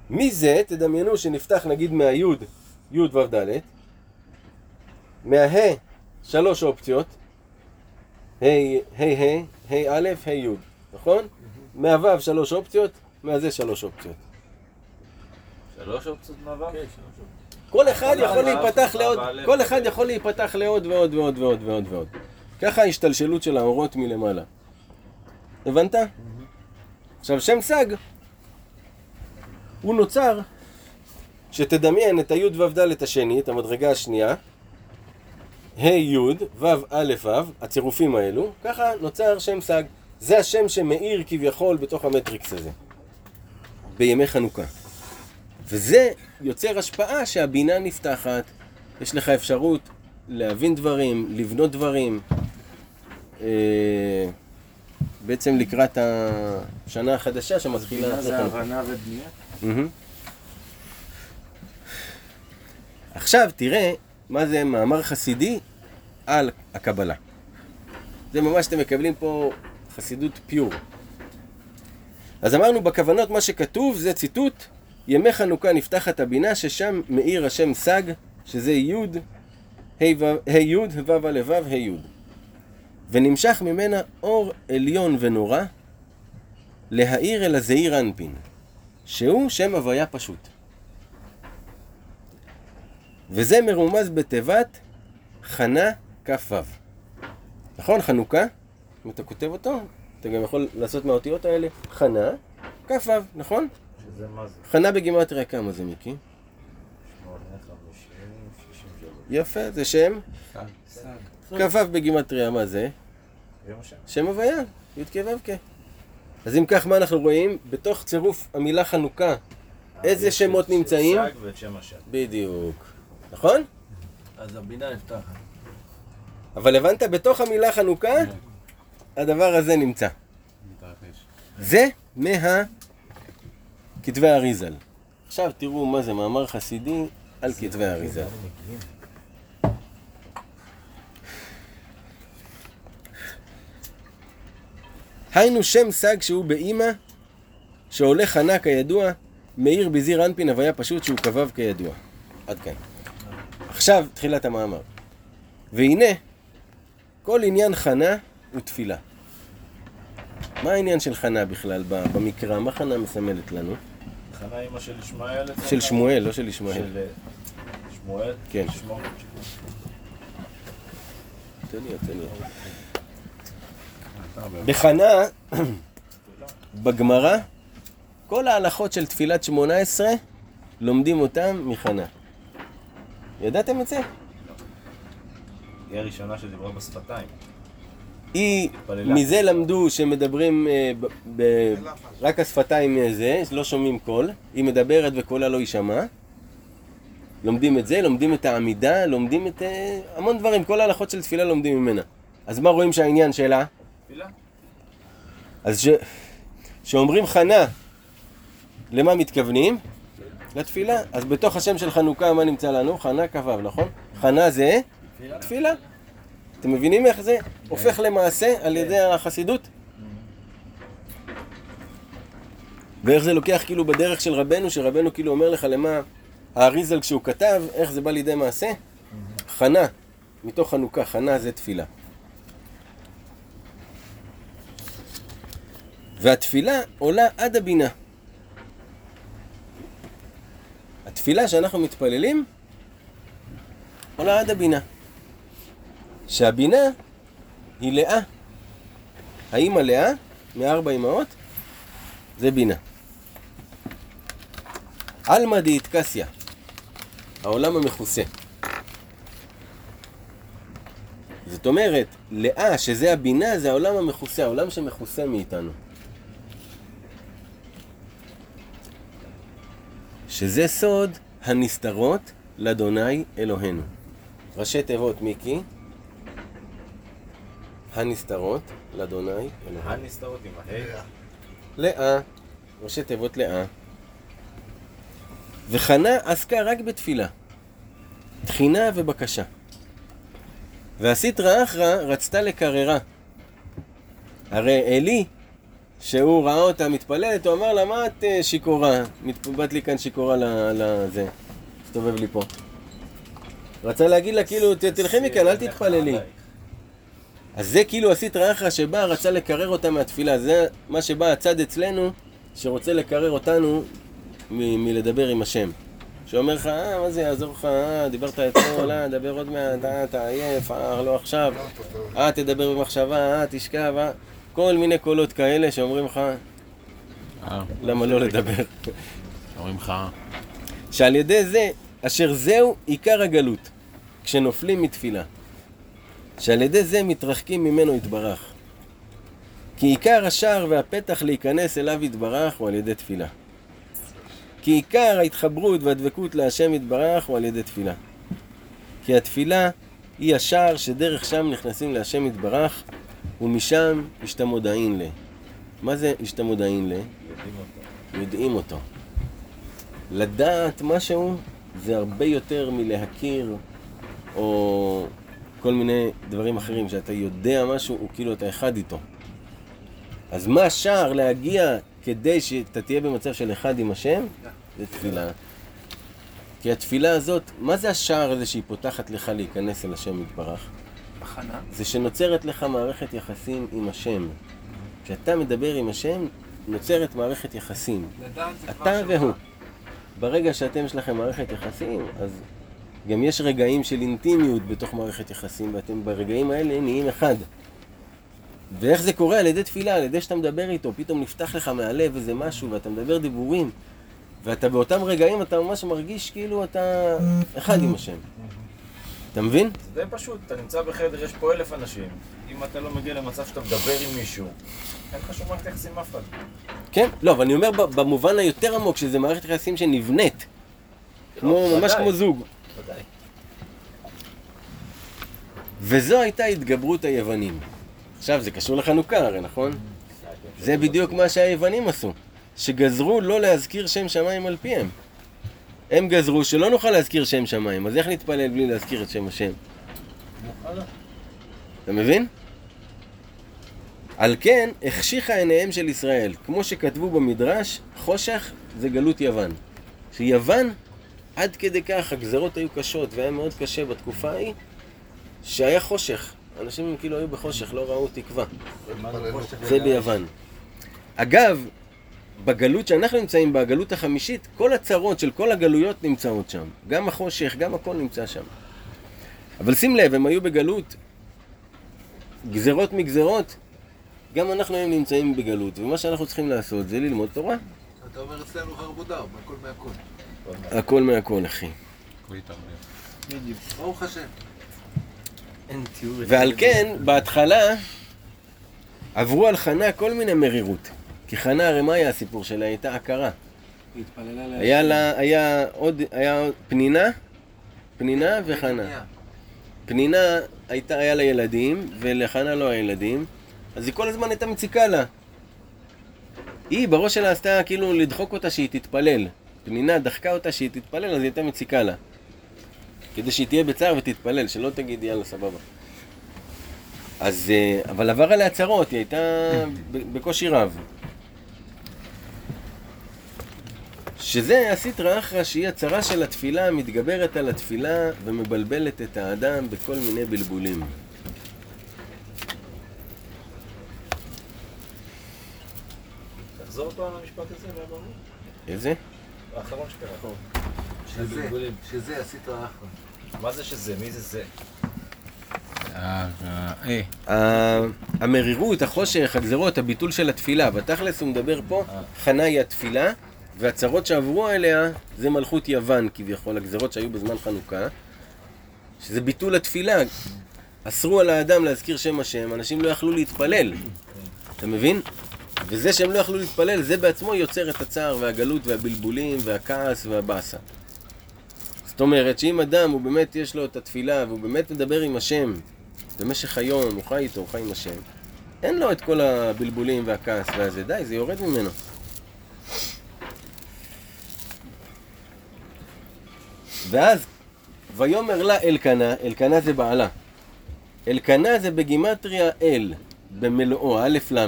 מזה, תדמיינו שנפתח נגיד מהיוד, י' ו' ד', מהה, שלוש אופציות, ה', ה', ה', ה' א', ה' י', נכון? מהו' שלוש אופציות, מהזה שלוש אופציות. שלוש אופציות מעבר? כן, שלוש. כל אחד יכול להיפתח לעוד, כל אחד יכול להיפתח לעוד ועוד ועוד ועוד ועוד ועוד. ככה ההשתלשלות של האורות מלמעלה. הבנת? עכשיו, שם סג, הוא נוצר, שתדמיין את הי' ו' ד' השני, את המדרגה השנייה, ה' י' ו' א' ו', הצירופים האלו, ככה נוצר שם סג. זה השם שמאיר כביכול בתוך המטריקס הזה, בימי חנוכה. וזה יוצר השפעה שהבינה נפתחת, יש לך אפשרות להבין דברים, לבנות דברים. אה, בעצם לקראת השנה החדשה שמתחילה זה. הבנה ובנייה? עכשיו תראה מה זה מאמר חסידי על הקבלה. זה ממש אתם מקבלים פה חסידות פיור. אז אמרנו בכוונות מה שכתוב זה ציטוט ימי חנוכה נפתחת הבינה ששם מאיר השם סג שזה י' ה' ו'- י' ו' ה' ונמשך ממנה אור עליון ונורא להאיר אל הזעיר אנפין שהוא שם הוויה פשוט. וזה מרומז בתיבת חנה כ"ו. נכון? חנוכה? אם אתה כותב אותו, אתה גם יכול לעשות מהאותיות האלה חנה כ"ו, נכון? שזה מה זה? חנה בגימטריה כמה זה, מיקי? יפה, זה שם. כ"ו בגימטריה, מה זה? שם הוויה, י' כ' ו' כ'. אז אם כך, מה אנחנו רואים? בתוך צירוף המילה חנוכה, איזה שמות נמצאים? בדיוק. נכון? אז הבינה נפתחת. אבל הבנת, בתוך המילה חנוכה, הדבר הזה נמצא. זה מה... כתבי האריזל. עכשיו תראו מה זה מאמר חסידי על כתבי האריזל. היינו שם סג שהוא באימא, שעולה חנה כידוע, מאיר בזיר אנפין הוויה פשוט שהוא כבב כידוע. עד כאן. עכשיו תחילת המאמר. והנה, כל עניין חנה הוא תפילה. מה העניין של חנה בכלל במקרא? מה חנה מסמלת לנו? חנה אימא של ישמעאל? של? שמואל, לא של ישמעאל. של אה, שמואל? כן. תן לי, תן לי. בחנה, בגמרא, כל ההלכות של תפילת שמונה עשרה, לומדים אותם מחנה. ידעתם את זה? היא הראשונה שדיברה בשפתיים. היא. מזה למדו שמדברים אה, ב, ב, רק השפתיים זה, לא שומעים קול, היא מדברת וקולה לא יישמע. לומדים את זה, לומדים את העמידה, לומדים את אה, המון דברים, כל ההלכות של תפילה לומדים ממנה. אז מה רואים שהעניין שלה? אז ש... שאומרים חנה, למה מתכוונים? לתפילה. אז בתוך השם של חנוכה מה נמצא לנו? חנה כ"ו, נכון? חנה זה תפילה. אתם מבינים איך זה הופך למעשה על ידי החסידות? ואיך זה לוקח כאילו בדרך של רבנו, שרבנו כאילו אומר לך למה האריזל כשהוא כתב, איך זה בא לידי מעשה? חנה, מתוך חנוכה, חנה זה תפילה. והתפילה עולה עד הבינה. התפילה שאנחנו מתפללים עולה עד הבינה. שהבינה היא לאה. האמא לאה, מארבע אמהות, זה בינה. עלמא דאיטקסיה, העולם המכוסה. זאת אומרת, לאה, שזה הבינה, זה העולם המכוסה, העולם שמכוסה מאיתנו. שזה סוד הנסתרות לאדוני אלוהינו. ראשי תיבות, מיקי. הנסתרות לאדוני אלוהינו. הנסתרות עם הה'. לאה, ראשי תיבות לאה. וחנה עסקה רק בתפילה, תחינה ובקשה. והסיטרא אחרא רצתה לקררה. הרי עלי, שהוא ראה אותה מתפללת, הוא אמר לה, מה את אה, שיכורה? באת לי כאן שיכורה לזה, מסתובב לי פה. רצה להגיד לה, כאילו, "ת- תלכי מכאן, אל תתפללי. אז זה כאילו הסיטרא אחרא שבא, רצה לקרר אותה מהתפילה. זה מה שבא הצד אצלנו, שרוצה לקרר אותנו מ- מלדבר עם השם. שאומר לך, אה, מה זה יעזור לך, אה, דיברת אתמול, אה, דבר עוד מעט, אה, אתה עייף, אה, לא עכשיו, אה, תדבר במחשבה, אה, תשכב, אה, כל מיני קולות כאלה שאומרים לך, אה, למה לא לדבר? אומרים לך, שעל ידי זה, אשר זהו עיקר הגלות, כשנופלים מתפילה. שעל ידי זה מתרחקים ממנו יתברך. כי עיקר השער והפתח להיכנס אליו יתברך הוא על ידי תפילה. כי עיקר ההתחברות והדבקות להשם יתברך הוא על ידי תפילה. כי התפילה היא השער שדרך שם נכנסים להשם יתברך, ומשם השתמודעין ל. מה זה השתמודעין ל? יודעים אותו. לדעת משהו זה הרבה יותר מלהכיר או כל מיני דברים אחרים, שאתה יודע משהו, הוא כאילו אתה אחד איתו. אז מה השער להגיע כדי שאתה תהיה במצב של אחד עם השם? זה תפילה. כי התפילה הזאת, מה זה השער הזה שהיא פותחת לך להיכנס אל השם יתברך? הכנה. זה שנוצרת לך מערכת יחסים עם השם. כשאתה מדבר עם השם, נוצרת מערכת יחסים. אתה. והוא. ברגע שאתם יש לכם מערכת יחסים, אז גם יש רגעים של אינטימיות בתוך מערכת יחסים, ואתם ברגעים האלה נהיים אחד. ואיך זה קורה? על ידי תפילה, על ידי שאתה מדבר איתו, פתאום נפתח לך מהלב איזה משהו, ואתה מדבר דיבורים, ואתה באותם רגעים, אתה ממש מרגיש כאילו אתה אחד עם השם. אתה מבין? זה די פשוט, אתה נמצא בחדר, יש פה אלף אנשים. אם אתה לא מגיע למצב שאתה מדבר עם מישהו, אין לך שום מערכת יחסים עם אף אחד. כן, לא, אבל אני אומר במובן היותר עמוק, שזה מערכת יחסים שנבנית. כמו, ממש. כמו זוג. ודאי. וזו הייתה התגברות היוונים. עכשיו, זה קשור לחנוכה הרי, נכון? זה בדיוק מה שהיוונים עשו. שגזרו לא להזכיר שם שמיים על פיהם. הם גזרו שלא נוכל להזכיר שם שמיים, אז איך נתפלל בלי להזכיר את שם השם? אתה מבין? על כן, החשיכה עיניהם של ישראל. כמו שכתבו במדרש, חושך זה גלות יוון. שיוון, עד כדי כך הגזרות היו קשות והיה מאוד קשה בתקופה ההיא, שהיה חושך. אנשים כאילו היו בחושך, לא ראו תקווה. זה ביוון. אגב, בגלות שאנחנו נמצאים בה, הגלות החמישית, כל הצרות של כל הגלויות נמצאות שם. גם החושך, גם הכל נמצא שם. אבל שים לב, הם היו בגלות, גזרות מגזרות, גם אנחנו היום נמצאים בגלות, ומה שאנחנו צריכים לעשות זה ללמוד תורה. אתה אומר אצלנו חרבודר, הכל מהכל. הכל מהכל, אחי. ברוך השם. ועל כן, בהתחלה עברו על חנה כל מיני מרירות. כי חנה, הרי מה היה הסיפור שלה? היא הייתה עקרה. התפללה לה... היה לה, היה עוד, היה עוד פנינה, פנינה וחנה. פנינה הייתה, היה לה ילדים, ולחנה לא היה ילדים, אז היא כל הזמן הייתה מציקה לה. היא בראש שלה עשתה כאילו לדחוק אותה שהיא תתפלל. פנינה דחקה אותה שהיא תתפלל, אז היא הייתה מציקה לה. כדי שהיא תהיה בצער ותתפלל, שלא תגיד יאללה סבבה. אז, אה, אבל עבר עליה צרות, היא הייתה בקושי רב. שזה הסטרא אחרא שהיא הצרה של התפילה המתגברת על התפילה ומבלבלת את האדם בכל מיני בלבולים. תחזור עוד פעם למשפט הזה, לא ברור. איזה? האחרון שקרה. שזה, שזה הסטרא אחרא. מה זה שזה? מי זה זה? אה, אה, אה, המרירות, החושך, הגזרות, הביטול של התפילה, בתכלס הוא מדבר פה, חנה היא התפילה, והצרות שעברו עליה זה מלכות יוון כביכול, הגזרות שהיו בזמן חנוכה, שזה ביטול התפילה. אסרו על האדם להזכיר שם השם, אנשים לא יכלו להתפלל, אתה מבין? וזה שהם לא יכלו להתפלל, זה בעצמו יוצר את הצער והגלות והבלבולים והכעס והבאסה. זאת אומרת שאם אדם הוא באמת יש לו את התפילה והוא באמת מדבר עם השם במשך היום, הוא חי איתו, הוא חי עם השם. אין לו את כל הבלבולים והכעס והזה, די, זה יורד ממנו. ואז, ויאמר לה אלקנה, אלקנה זה בעלה. אלקנה זה בגימטריה אל, במלואו, א' ל'.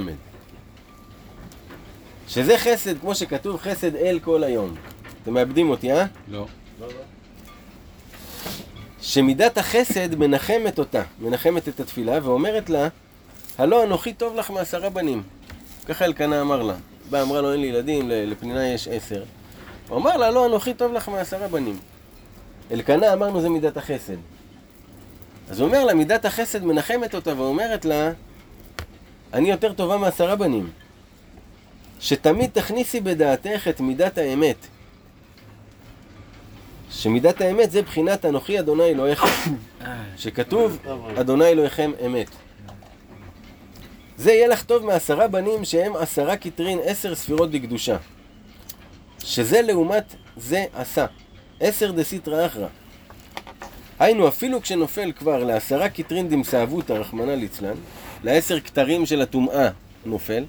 שזה חסד, כמו שכתוב, חסד אל כל היום. אתם מאבדים אותי, אה? לא. שמידת החסד מנחמת אותה, מנחמת את התפילה, ואומרת לה, הלא אנוכי טוב לך מעשרה בנים. ככה אלקנה אמר לה. באה, אמרה לו, אין לי ילדים, לפנינה יש עשר. הוא אמר לה, לא, אנוכי טוב לך מעשרה בנים. אלקנה אמרנו זה מידת החסד. אז הוא אומר לה, מידת החסד מנחמת אותה ואומרת לה, אני יותר טובה מעשרה בנים. שתמיד תכניסי בדעתך את מידת האמת. שמידת האמת זה בחינת אנוכי אדוני אלוהיך. [coughs] שכתוב, [coughs] אדוני אלוהיכם אמת. זה יהיה לך טוב מעשרה בנים שהם עשרה קטרין, עשר ספירות בקדושה. שזה לעומת זה עשה. עשר דסיטרא אחרא. היינו, אפילו כשנופל כבר לעשרה קטרין דמסאבותא, רחמנא ליצלן, לעשר כתרים של הטומאה נופל,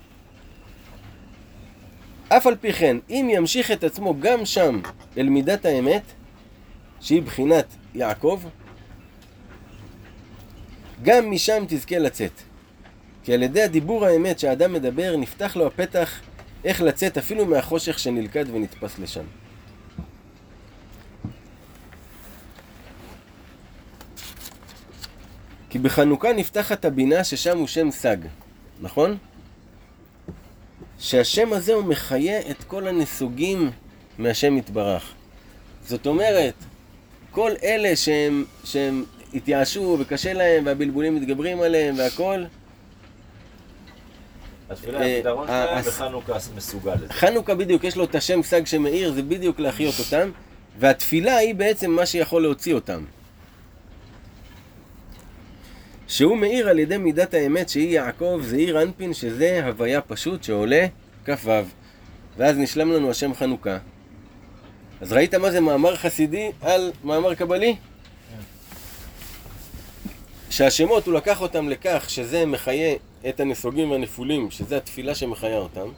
אף על פי כן, אם ימשיך את עצמו גם שם אל מידת האמת, שהיא בחינת יעקב, גם משם תזכה לצאת. כי על ידי הדיבור האמת שהאדם מדבר, נפתח לו הפתח איך לצאת אפילו מהחושך שנלכד ונתפס לשם. כי בחנוכה נפתחת הבינה ששם הוא שם סג, נכון? שהשם הזה הוא מחיה את כל הנסוגים מהשם יתברך. זאת אומרת, כל אלה שהם, שהם התייאשו וקשה להם והבלבולים מתגברים עליהם והכל, התפילה, אה, הפתרון אה, שלהם בחנוכה מסוגל לזה. חנוכה בדיוק, יש לו את השם סג שמאיר, זה בדיוק להחיות אותם, והתפילה היא בעצם מה שיכול להוציא אותם. שהוא מאיר על ידי מידת האמת שהיא יעקב, זעיר אנפין, שזה הוויה פשוט שעולה כ"ו. ואז נשלם לנו השם חנוכה. אז ראית מה זה מאמר חסידי על מאמר קבלי? שהשמות, הוא לקח אותם לכך שזה מחיה את הנסוגים והנפולים, שזה התפילה שמחיה אותם.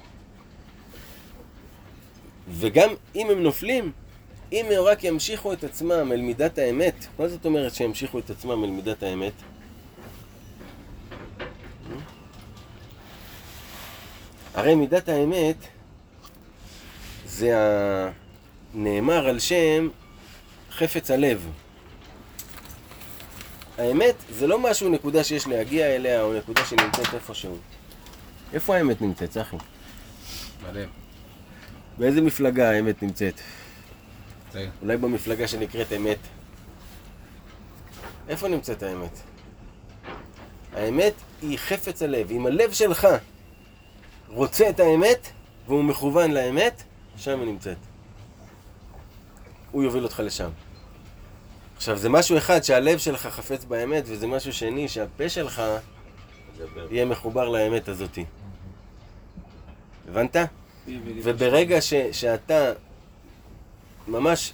וגם אם הם נופלים, אם הם רק ימשיכו את עצמם אל מידת האמת, מה זאת אומרת שימשיכו את עצמם אל מידת האמת? הרי מידת האמת זה הנאמר על שם חפץ הלב. האמת זה לא משהו, נקודה שיש להגיע אליה, או נקודה שנמצאת איפשהו. איפה האמת נמצאת, צחי? בלב. באיזה מפלגה האמת נמצאת? זה. אולי במפלגה שנקראת אמת. איפה נמצאת האמת? האמת היא חפץ הלב. אם הלב שלך רוצה את האמת, והוא מכוון לאמת, שם היא נמצאת. הוא יוביל אותך לשם. עכשיו, זה משהו אחד שהלב שלך חפץ באמת, וזה משהו שני שהפה שלך. יהיה מחובר לאמת הזאתי. הבנת? וברגע ש, שאתה ממש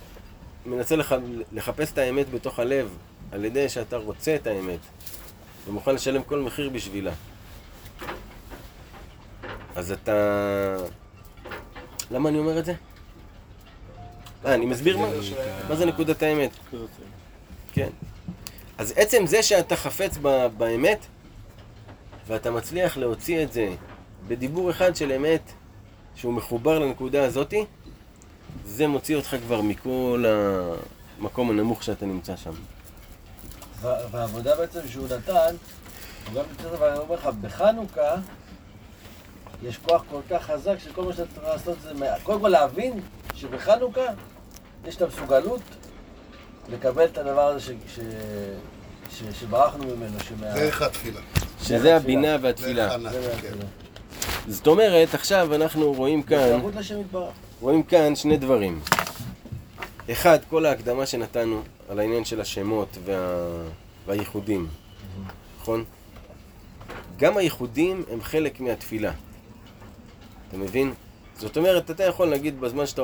מנסה לח, לחפש את האמת בתוך הלב, על ידי שאתה רוצה את האמת, ומוכן לשלם כל מחיר בשבילה, אז אתה... למה אני אומר את זה? אה, אני מסביר מה, מה זה נקודת האמת. כן. אז עצם זה שאתה חפץ באמת, ואתה מצליח להוציא את זה בדיבור אחד של אמת, שהוא מחובר לנקודה הזאתי, זה מוציא אותך כבר מכל המקום הנמוך שאתה נמצא שם. וה- והעבודה בעצם שהוא נתן, הוא גם נמצא, אבל אני אומר לך, בחנוכה יש כוח כל כך חזק שכל מה שאתה צריך לעשות זה, מה- קודם כל להבין שבחנוכה יש את המסוגלות לקבל את הדבר הזה ש, ש, ש, שברחנו ממנו, שמה... דרך התפילה. שזה הבינה והתפילה. כן. זאת אומרת, עכשיו אנחנו רואים כאן. רואים כאן שני דברים. אחד, כל ההקדמה שנתנו על העניין של השמות וה... והייחודים, נכון? גם הייחודים הם חלק מהתפילה. אתה מבין? זאת אומרת, אתה יכול, נגיד, בזמן שאתה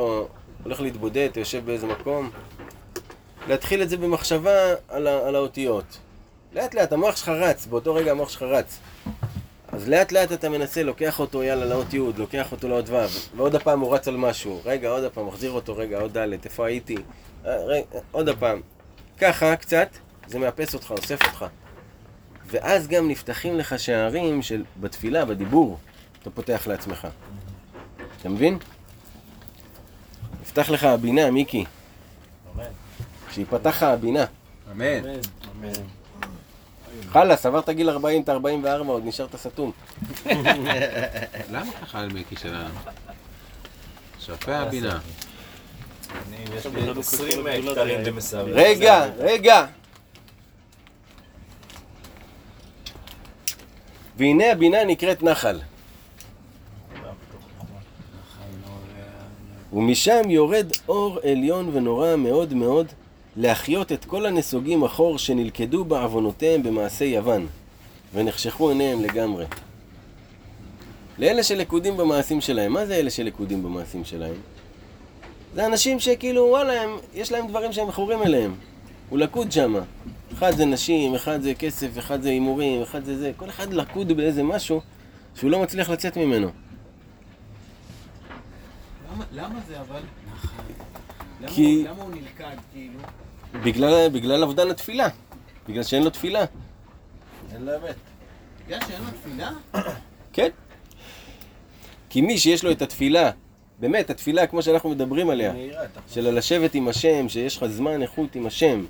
הולך להתבודד, אתה יושב באיזה מקום, להתחיל את זה במחשבה על, ה... על האותיות. לאט לאט, המוח שלך רץ, באותו רגע המוח שלך רץ. אז לאט לאט אתה מנסה, לוקח אותו, יאללה, לאות י', לוקח אותו לאות ו', ועוד הפעם הוא רץ על משהו. רגע, עוד הפעם, מחזיר אותו, רגע, עוד ד', איפה הייתי? אה, רגע, עוד הפעם. ככה, קצת, זה מאפס אותך, אוסף אותך. ואז גם נפתחים לך שערים של, בתפילה, בדיבור, אתה פותח לעצמך. אתה מבין? נפתח לך הבינה, מיקי. אמן. שיפתח לך הבינה. אמן. חלאס, עברת גיל 40, אתה 44, עוד נשארת סתום. [laughs] למה ככה על מיקי שלנו? שפה הבינה. יש לי 20 כתרים במסרים. רגע, רגע. והנה הבינה נקראת נחל. ומשם יורד אור עליון ונורא מאוד מאוד להחיות את כל הנסוגים אחור שנלכדו בעוונותיהם במעשי יוון ונחשכו עיניהם לגמרי. לאלה שלכודים במעשים שלהם, מה זה אלה שלכודים במעשים שלהם? זה אנשים שכאילו, וואלה, הם, יש להם דברים שהם מכורים אליהם. הוא לכוד שמה. אחד זה נשים, אחד זה כסף, אחד זה הימורים, אחד זה זה. כל אחד לכוד באיזה משהו שהוא לא מצליח לצאת ממנו. למה- זה אבל? כי- למה הוא נלכד כאילו? בגלל, בגלל אובדן התפילה. בגלל שאין לו תפילה. אין לו אמת. בגלל שאין לו תפילה? כן. כי מי שיש לו את התפילה, באמת, התפילה כמו שאנחנו מדברים עליה, של לשבת עם השם, שיש לך זמן איכות עם השם.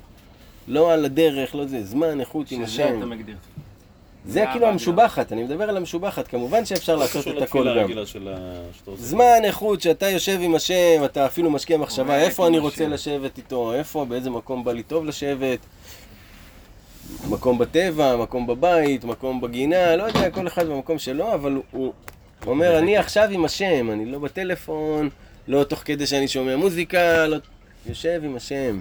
לא על הדרך, לא זה, זמן איכות עם שזה השם. אתה מגדיר. זה כאילו המשובחת, אני מדבר על המשובחת, כמובן שאפשר לעשות קשור את הכל גם. הרגילה של ה... שאתה עושה. זמן איכות שאתה יושב עם השם, אתה אפילו משקיע מחשבה איפה אני. רוצה לשבת איתו, איפה, באיזה מקום בא לי טוב לשבת, מקום בטבע, מקום בבית, מקום בגינה, לא יודע, כל אחד במקום שלו, אבל הוא אומר, אני עכשיו עם השם, אני לא בטלפון, לא תוך כדי שאני שומע מוזיקה, לא... יושב עם השם.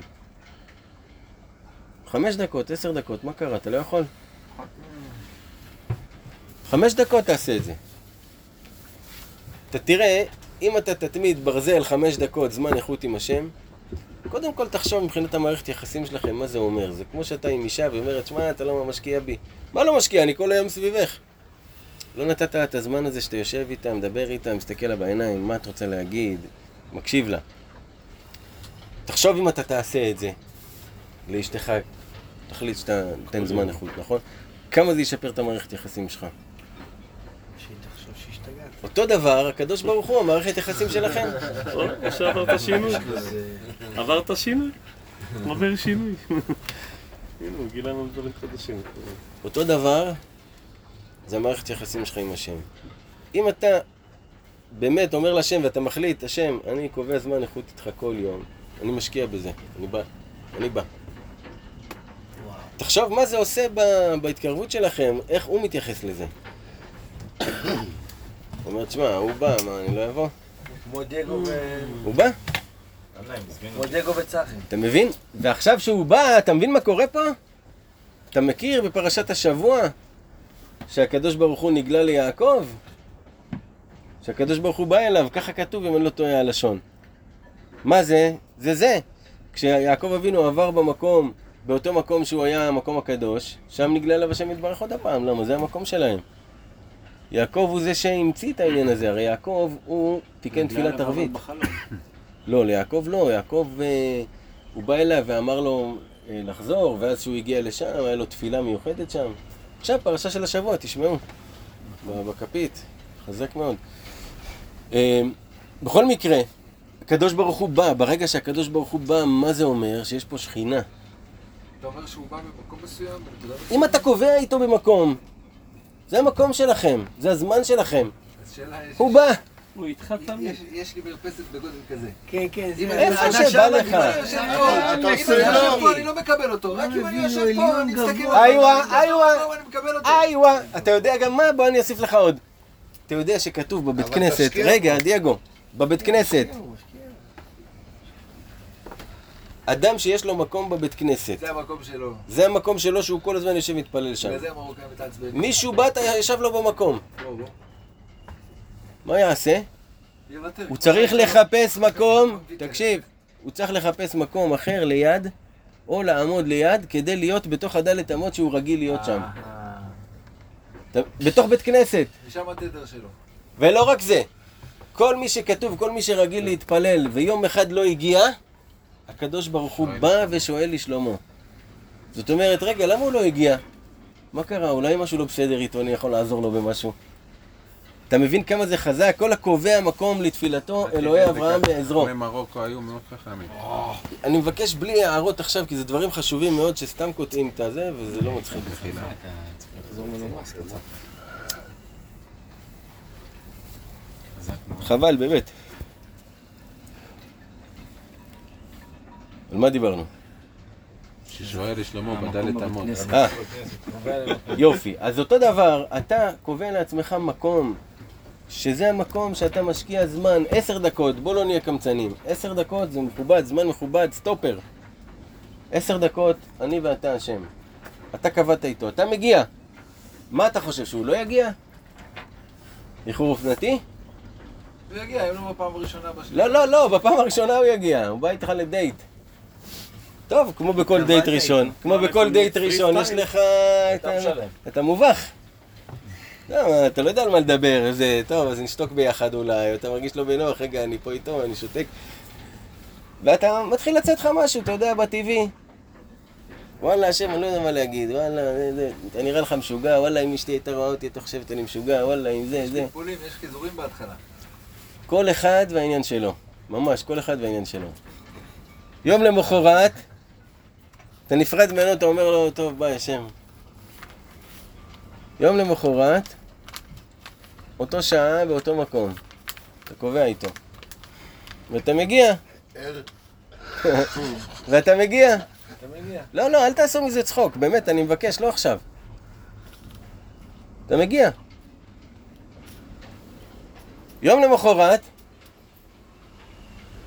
חמש דקות, עשר דקות, מה קרה? אתה לא יכול? חמש דקות תעשה את זה. אתה תראה, אם אתה תתמיד ברזל חמש דקות זמן איכות עם השם, קודם כל תחשוב מבחינת המערכת יחסים שלכם, מה זה אומר. זה כמו שאתה עם אישה ואומרת, שמע, אתה לא משקיע בי. מה לא משקיע? אני כל היום סביבך. לא נתת לה את הזמן הזה שאתה יושב איתה, מדבר איתה, מסתכל לה בעיניים, מה את רוצה להגיד, מקשיב לה. תחשוב אם אתה תעשה את זה לאשתך, תחליט שאתה נותן זמן איכות, נכון? כמה זה ישפר את המערכת יחסים שלך? אותו דבר, הקדוש ברוך הוא, המערכת יחסים שלכם. או, או שעברת שינוי. עברת שינוי. עובר שינוי. הנה, הוא גילה לנו דברים חדשים. אותו דבר, זה המערכת יחסים שלך עם השם. אם אתה באמת אומר להשם ואתה מחליט, השם, אני קובע זמן איכות איתך כל יום, אני משקיע בזה, אני בא, אני בא. תחשוב מה זה עושה בהתקרבות שלכם, איך הוא מתייחס לזה. הוא אומר, תשמע, הוא בא, מה, אני לא אבוא? כמו דייגו ו... הוא בא, כמו דייגו וצחי. אתה מבין? ועכשיו שהוא בא, אתה מבין מה קורה פה? אתה מכיר בפרשת השבוע שהקדוש ברוך הוא נגלה ליעקב? שהקדוש ברוך הוא בא אליו, ככה כתוב אם אני לא טועה הלשון. מה זה? זה זה. כשיעקב אבינו עבר במקום, באותו מקום שהוא היה המקום הקדוש, שם נגלה אליו השם יתברך עוד הפעם, למה? זה המקום שלהם. יעקב הוא זה שהמציא את העניין הזה, הרי יעקב הוא תיקן תפילת ערבית. [coughs] לא, ליעקב לא, יעקב, אה, הוא בא אליו ואמר לו אה, לחזור, ואז כשהוא הגיע לשם, היה לו תפילה מיוחדת שם. עכשיו, פרשה של השבוע, תשמעו, בכפית, חזק מאוד. אה, בכל מקרה, הקדוש ברוך הוא בא, ברגע שהקדוש ברוך הוא בא, מה זה אומר? שיש פה שכינה. אתה אומר שהוא בא במקום מסוים, בנקודה מסוימת? אם אתה קובע איתו במקום, זה המקום שלכם, זה הזמן שלכם. הוא בא. הוא איתך תמיד. יש- לי מרפסת בגודל כזה. כן, כן. איפה אני שבא לך. אם אני יושב פה, אתה אם עושה אני לא. יושב פה, אני לא מקבל אותו. רק אם אני יושב פה, אני מסתכל עליו. איווה, איווה. יושב פה, אני מקבל אותו. איווה, אתה יודע גם מה? בוא אני אוסיף לך עוד. אתה יודע שכתוב בבית כנסת, רגע, דייגו, בבית כנסת, אדם שיש לו מקום בבית כנסת, זה המקום שלו. זה המקום שלו שהוא כל הזמן יושב ומתפלל שם. בגלל זה המרוקאים מתעצבנים. מישהו בא, אתה ישב לו במקום, בוא, בוא. מה יעשה? יוותר. הוא צריך לחפש מקום, תקשיב, הוא צריך לחפש מקום אחר ליד, או לעמוד ליד, כדי להיות בתוך הדלת אמות שהוא רגיל להיות שם. בתוך בית כנסת. ושם התדר שלו. ולא רק זה, כל מי שכתוב, כל מי שרגיל להתפלל ויום אחד לא הגיע, הקדוש ברוך הוא בא ושואל לשלומו. זאת אומרת, רגע, למה הוא לא הגיע? מה קרה? אולי משהו לא בסדר איתו, אני יכול לעזור לו במשהו. אתה מבין כמה זה חזק? כל הקובע מקום לתפילתו, אלוהי אברהם. חכמי מרוקו היו מאוד חכמים. אני מבקש בלי הערות עכשיו, כי זה דברים חשובים מאוד שסתם קוטעים את הזה, וזה לא מצחיק. חבל, באמת. על מה דיברנו? ששואל לשלמה בדלת אמות. אה, יופי. אז אותו דבר, אתה קובע לעצמך מקום, שזה המקום שאתה משקיע זמן, עשר דקות, בוא לא נהיה קמצנים. עשר דקות זה מכובד, זמן מכובד, סטופר. עשר דקות, אני ואתה השם. אתה קבעת איתו, אתה מגיע. מה אתה חושב, שהוא לא יגיע? איחור אופנתי? הוא יגיע, אם לא בפעם הראשונה בשנייה. לא, לא, לא, בפעם הראשונה הוא יגיע, הוא בא איתך לדייט. טוב, כמו בכל דייט ראשון, כמו בכל דייט ראשון, יש לך את המובך. לא, אתה לא יודע על מה לדבר, זה, טוב, אז נשתוק ביחד אולי, אתה מרגיש לא בנוח, רגע, אני פה איתו, אני שותק. ואתה מתחיל לצאת לך משהו, אתה יודע, בטבעי. וואלה, השם, אני לא יודע מה להגיד, וואלה, אתה נראה לך משוגע, וואלה, אם אשתי הייתה רואה אותי, אתה חושבת אני משוגע, וואלה, אם זה, יש זה. פלפולים, יש חיזורים בהתחלה. כל אחד והעניין שלו. ממש, כל אחד והעניין שלו. יום למחרת, אתה נפרד ממנו, אתה אומר לו, טוב, ביי, השם. יום למחרת, אותו שעה באותו מקום. אתה קובע איתו. ואתה מגיע. [laughs] ואתה מגיע. אתה מגיע. לא, לא, אל תעשו מזה צחוק, באמת, אני מבקש, לא עכשיו. אתה מגיע. יום למחרת,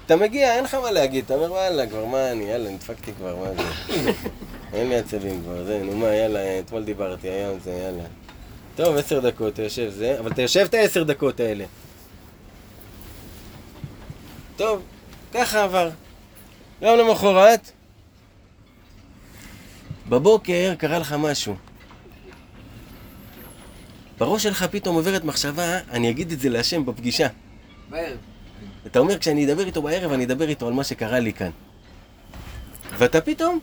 אתה מגיע, אין לך מה להגיד, אתה אומר, וואלה, כבר מה אני, יאללה, נדפקתי כבר, מה זה? [laughs] אין לי עצבים כבר, זה, נו מה, יאללה, אתמול דיברתי, היום זה, יאללה. טוב, עשר דקות, אתה יושב זה, אבל אתה יושב את העשר דקות האלה. טוב, ככה עבר. יום למחרת, בבוקר קרה לך משהו. בראש שלך פתאום עוברת מחשבה, אני אגיד את זה להשם בפגישה. בערב. אתה אומר, כשאני אדבר איתו בערב, אני אדבר איתו על מה שקרה לי כאן. ואתה פתאום,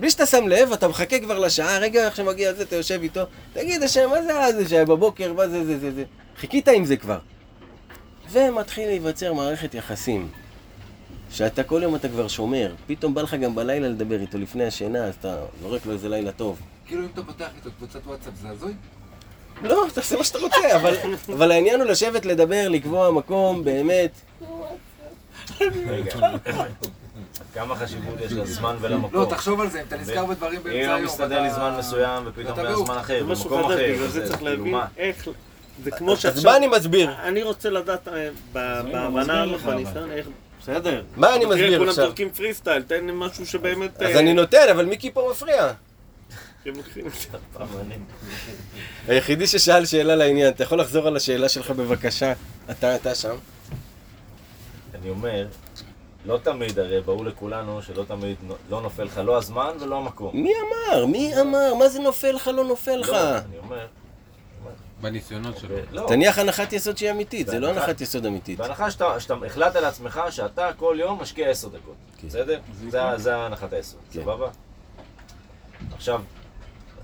בלי שאתה שם לב, אתה מחכה כבר לשעה, רגע, איך שמגיע זה, אתה יושב איתו, תגיד, השם, מה זה היה זה שהיה בבוקר, מה זה זה זה זה? חיכית עם זה כבר. ומתחיל להיווצר מערכת יחסים. שאתה כל יום אתה כבר שומר, פתאום בא לך גם בלילה לדבר איתו לפני השינה, אז אתה זורק לו איזה לילה טוב. כאילו אם אתה פותח איתו קבוצת וואטסאפ זה הזוי? לא, תעשה מה שאתה רוצה, אבל, אבל העניין הוא לשבת, לדבר, לקבוע מקום, באמת. כמה חשיבות יש לזמן לא, ולמקום. תחשוב על זה, אם אתה נזכר בדברים אם באמצע לא היום. מסתדר לי אתה- זמן מסוים ופתאום היה. זמן אחר, במקום אחר. בגלל זה צריך כאילו, להבין מה? איך... זה כמו אז שעכשיו... מה אני מסביר? אני רוצה לדעת אה, ב- בהבנה, בניסיון, איך... בסדר. מה אני תראה, מסביר כולם עכשיו? זורקים פרי סטייל, תן לי משהו שבאמת... אז אה, אני נותן, אבל מיקי פה מפריע. לוקחים היחידי ששאל שאלה לעניין, אתה יכול לחזור על השאלה שלך בבקשה? אתה, אתה שם. אני אומר, לא תמיד, הרי ברור לכולנו שלא תמיד לא נופל לך לא הזמן ולא המקום. מי אמר? מי אמר? מה זה נופל לך, לא נופל לך? לא, אני אומר, בניסיונות שלו. לא. תניח הנחת יסוד שהיא אמיתית, זה לא הנחת יסוד אמיתית. בהנחה שאתה, שאתה החלטת לעצמך שאתה כל יום משקיע עשר דקות, כן. בסדר? זה, זה הנחת היסוד, כן. סבבה? עכשיו,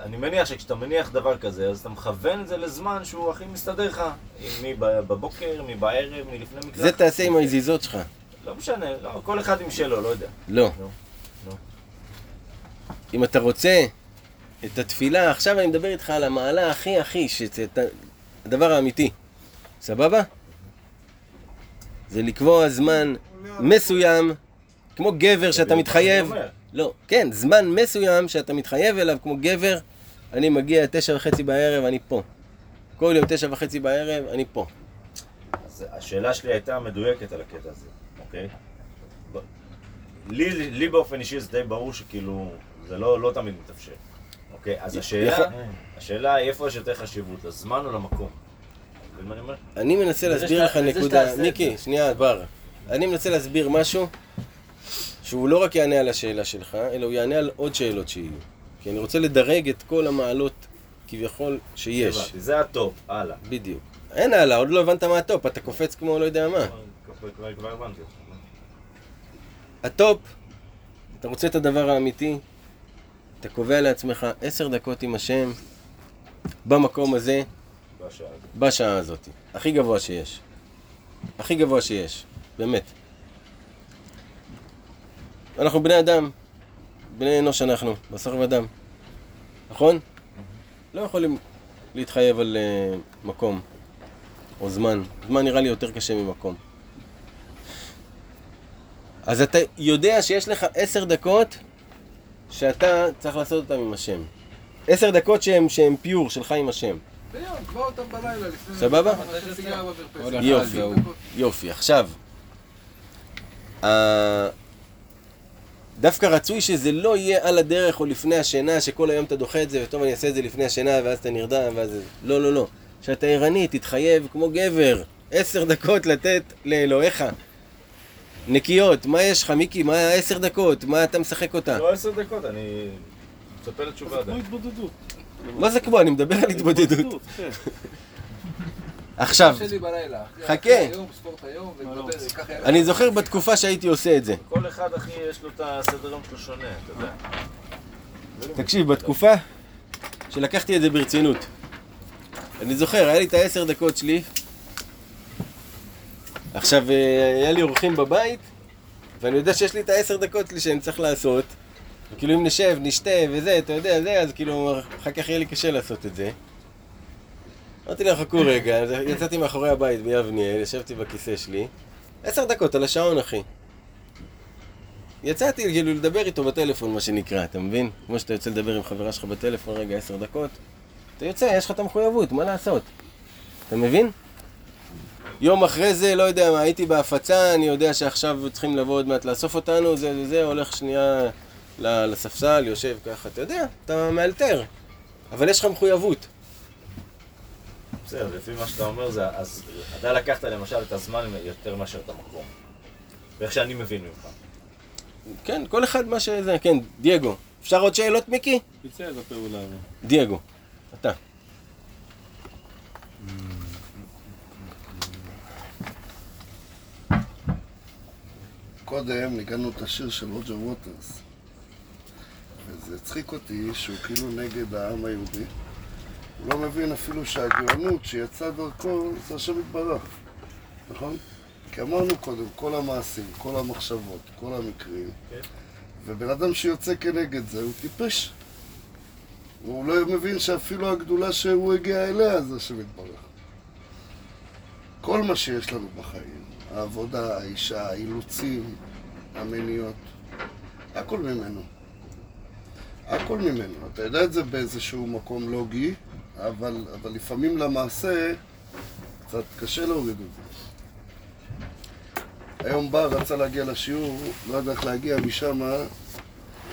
אני מניח שכשאתה מניח דבר כזה, אז אתה מכוון את זה לזמן שהוא הכי מסתדר לך. מי בבוקר, מי בערב, מי לפני מקלחת. זה תעשה עם הזיזות שלך. לא משנה, לא, כל אחד עם שלו, לא יודע. לא. אם אתה רוצה את התפילה, עכשיו אני מדבר איתך על המעלה הכי הכי, שזה הדבר האמיתי. סבבה? זה לקבוע זמן מסוים, כמו גבר שאתה מתחייב. לא, כן, זמן מסוים שאתה מתחייב אליו כמו גבר, אני מגיע תשע וחצי בערב, אני פה. כל יום תשע וחצי בערב, אני פה. אז השאלה שלי הייתה מדויקת על הקטע הזה, אוקיי? ב- לי, לי באופן אישי זה די ברור שכאילו, זה לא, לא תמיד מתאפשר. אוקיי, אז השאלה, יכול- השאלה היא איפה יש יותר חשיבות, לזמן או למקום? אני מנסה להסביר לך נקודה, מיקי, שנייה, בר. אני מנסה להסביר משהו שהוא לא רק יענה על השאלה שלך, אלא הוא יענה על עוד שאלות שיהיו. כי אני רוצה לדרג את כל המעלות כביכול שיש. הבנתי, זה ה top, הלאה. בדיוק. אין הלאה, עוד לא הבנת מה ה top, אתה קופץ כמו לא יודע מה. הטופ, אתה רוצה את הדבר האמיתי, אתה קובע לעצמך עשר דקות עם השם, במקום הזה. בשעה הזאת. הכי גבוה שיש. הכי גבוה שיש, באמת. אנחנו בני אדם, בני אנוש אנחנו, בשר ודם, נכון? לא יכולים להתחייב על uh, מקום או זמן. זמן נראה לי יותר קשה ממקום. אז אתה יודע שיש לך עשר דקות שאתה צריך לעשות אותם עם השם. עשר דקות שהם, שהם פיור שלך עם השם. ביום, קבע אותם בלילה לפני... סבבה? יופי. יופי, עכשיו, ה- דווקא רצוי שזה לא יהיה על הדרך או לפני השינה, שכל היום אתה דוחה את זה, וטוב אני אעשה את זה לפני השינה, ואז אתה נרדם, ואז... זה- לא, לא, לא. שאתה ערני, תתחייב כמו גבר, עשר דקות לתת לאלוהיך. נקיות, מה יש לך, מיקי? מה עשר דקות? מה אתה משחק אותה? לא עשר דקות, אני מצפה לתשובה כמו עדיין. התבודדות. מה זה כמו? אני מדבר על התבודדות. עכשיו. חכה. יהיה לך- אני זוכר בתקופה שהייתי עושה את זה. כל אחד, אחי, יש לו את הסדר יום שלו שונה, אתה יודע. תקשיב, בתקופה שלקחתי את זה ברצינות. אני זוכר, היה לי את העשר דקות שלי. עכשיו, אה, היה לי אורחים בבית, ואני יודע שיש לי את העשר דקות שלי שאני צריך לעשות. כאילו אם נשב, נשתה וזה, אתה יודע, זה, אז כאילו, אחר כך יהיה לי קשה לעשות את זה. אמרתי להם, חכו רגע, יצאתי מאחורי הבית ביבניאל, ישבתי בכיסא שלי. עשר דקות על השעון, אחי. יצאתי כאילו לדבר איתו בטלפון, מה שנקרא, אתה מבין? כמו שאתה יוצא לדבר עם חברה שלך בטלפון רגע עשר דקות, אתה יוצא, יש לך את המחויבות, מה לעשות? אתה מבין? יום אחרי זה, לא יודע מה, הייתי בהפצה, אני יודע שעכשיו צריכים לבוא עוד מעט לאסוף אותנו, זה זה זה, הולך שנייה לספסל, יושב ככה, אתה יודע, אתה מאלתר, אבל יש לך מחויבות. בסדר, לפי מה שאתה אומר זה, אז אתה לקחת למשל את הזמן יותר מאשר את המקום. ואיך שאני מבין ממך. כן, כל אחד מה שזה, כן, דייגו. אפשר עוד שאלות, מיקי? ביצע את הפעולה. אבל. דייגו, אתה. קודם ניגענו את השיר של רוג'ר ווטרס. וזה הצחיק אותי שהוא כאילו נגד העם היהודי. הוא לא מבין אפילו שהגאונות שיצא דרכו זה השם יתברך, נכון? כי אמרנו קודם, כל המעשים, כל המחשבות, כל המקרים. כן. ובן אדם שיוצא כנגד זה הוא טיפש. הוא לא מבין שאפילו הגדולה שהוא הגיע אליה זה השם יתברך. כל מה שיש לנו בחיים, העבודה, האישה, האילוצים, המיניות, הכל ממנו. הכל ממנו. אתה יודע את זה באיזשהו מקום לוגי, אבל, אבל לפעמים למעשה קצת קשה להוריד את זה. היום בא, רצה להגיע לשיעור, לא יודע איך להגיע משם,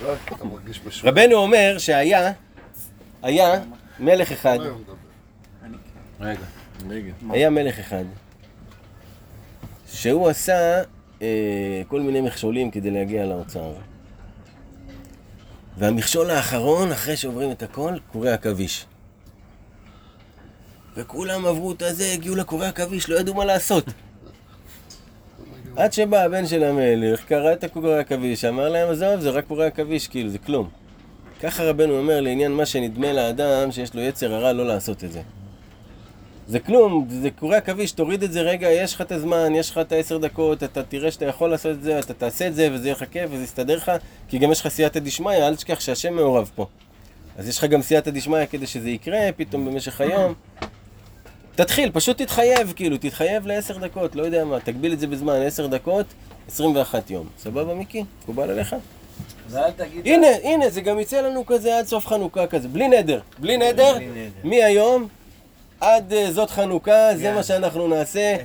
רק אתה מרגיש משהו. רבנו אומר שהיה, היה מלך אחד, לא מדבר. רגע. רגע. היה מלך אחד, שהוא עשה אה, כל מיני מכשולים כדי להגיע לאוצר. והמכשול האחרון, אחרי שעוברים את הכל, קורי עכביש. וכולם עברו את הזה, הגיעו לקורי עכביש, לא ידעו מה לעשות. עד שבא הבן של המלך, קרא את הקורי עכביש, אמר להם, עזוב, זה רק קורי עכביש, כאילו, זה כלום. ככה רבנו אומר לעניין מה שנדמה לאדם שיש לו יצר הרע לא לעשות את זה. זה כלום, זה קורי עכביש, תוריד את זה רגע, יש לך את הזמן, יש לך את העשר דקות, אתה תראה שאתה יכול לעשות את זה, אתה תעשה את זה, וזה יהיה לך כיף, וזה יסתדר לך, כי גם יש לך סייעתא דשמיא, אל תשכח שהשם מעורב פה. אז יש לך גם סייעתא דשמיא כדי שזה יקרה פתאום במשך היום. תתחיל, פשוט תתחייב, כאילו, תתחייב לעשר דקות, לא יודע מה, תגביל את זה בזמן, עשר דקות, 21 יום. סבבה, מיקי? מקובל עליך? הנה, הנה, זה גם יצא לנו כזה עד סוף חנוכה כזה, בלי נדר. בלי נדר, מהיום עד אה, זאת חנוכה, זה מה שאנחנו נעשה.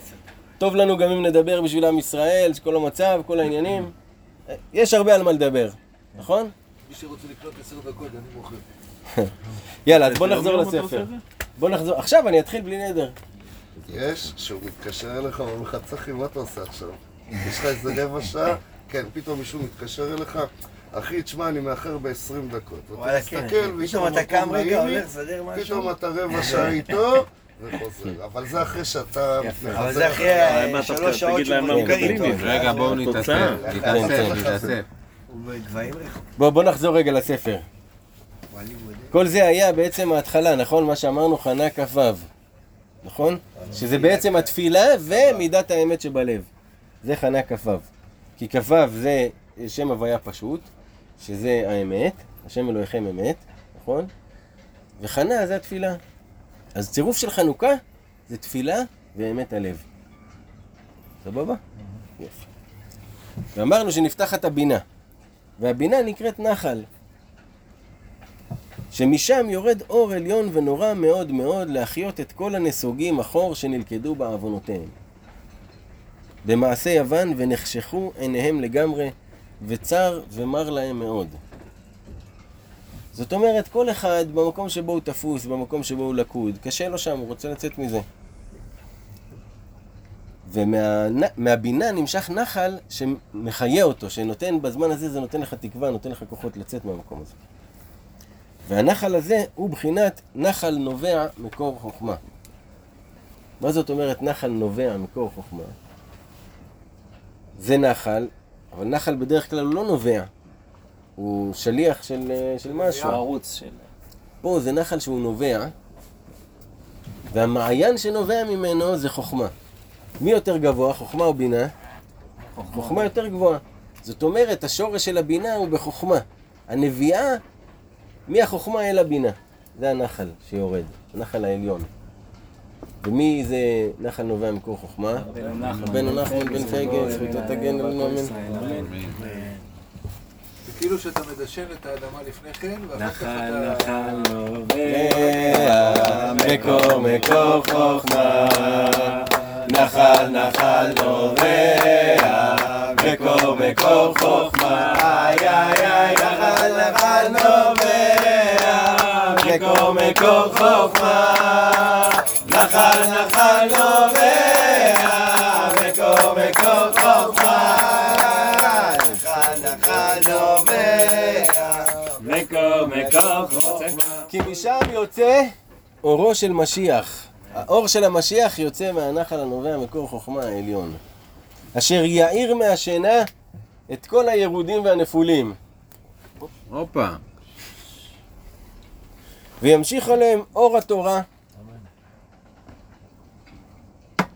טוב לנו גם אם נדבר בשביל עם ישראל, כל המצב, כל העניינים. [clears throat] יש הרבה על מה לדבר, נכון? מי שרוצה לקנות עשר דקות, אני מוכר. [laughs] יאללה, אז בוא נחזור לספר. בוא נחזור, עכשיו אני אתחיל בלי נדר. יש, שהוא מתקשר אליך ואומר לך, צחי, מה אתה עושה עכשיו? יש לך איזה רבע שעה? כן, פתאום מישהו מתקשר אליך, אחי, תשמע, אני מאחר ב-20 דקות. כן. מסתכל, פתאום אתה קם רגע, הולך לסדר משהו. פתאום אתה רבע [laughs] שעה איתו, וחוזר. אבל זה אחרי שאתה... אבל זה אחרי מה, אתה שלוש שעות כן, שהוא איתו. רגע, בואו נתאסף. תוצאה. נתאסף, כן. נתאסף. הוא בגבהים רחוקים. בוא, בוא נחזור רגע לספר. כל זה היה בעצם ההתחלה, נכון? מה שאמרנו, חנה כ"ו. נכון? שזה בעצם התפילה ומידת האמת שבלב. זה חנה כ"ו. כי כ"ו זה שם הוויה פשוט, שזה האמת, השם אלוהיכם אמת, נכון? וחנה זה התפילה. אז צירוף של חנוכה זה תפילה ואמת הלב. סבבה? יופי. ואמרנו שנפתחת הבינה, והבינה נקראת נחל, שמשם יורד אור עליון ונורא מאוד מאוד להחיות את כל הנסוגים אחור שנלכדו בעוונותיהם. במעשה יוון ונחשכו עיניהם לגמרי, וצר ומר להם מאוד. זאת אומרת, כל אחד במקום שבו הוא תפוס, במקום שבו הוא לכוד, קשה לו שם, הוא רוצה לצאת מזה. ומהבינה נמשך נחל שמחיה אותו, שנותן, בזמן הזה זה נותן לך תקווה, נותן לך כוחות לצאת מהמקום הזה. והנחל הזה הוא בחינת נחל נובע מקור חוכמה. מה זאת אומרת נחל נובע מקור חוכמה? זה נחל, אבל נחל בדרך כלל הוא לא נובע. הוא שליח של, אה, של משהו. הוא ערוץ של... פה זה נחל שהוא נובע, והמעיין שנובע ממנו זה חוכמה. מי יותר גבוה, חוכמה או בינה? חוכמה יותר גבוהה. זאת אומרת, השורש של הבינה הוא בחוכמה. הנביאה, מהחוכמה אל הבינה. זה הנחל שיורד, הנחל העליון. ומי זה נחל נובע מקור חוכמה? רבנו נחמן בן פייגל, זכותו תגן עלינו אמן. זה כאילו שאתה מדשן את האדמה לפני כן, ואחר כך נחל אתה... נחל נובע אה, מקור מקור חוכמה, נחל נחל נובע, מקור מקור חוכמה, איי איי איי נחל נחל נובע, מקור מקור חוכמה, נחל נחל נובע, מקור מקור חוכמה, נחל נחל נובע. מקור מקור חוכמה כי משם יוצא אורו של משיח. האור של המשיח יוצא מהנחל הנובע מקור חוכמה העליון. אשר יאיר מהשינה את כל הירודים והנפולים. הופה. וימשיך עליהם אור התורה,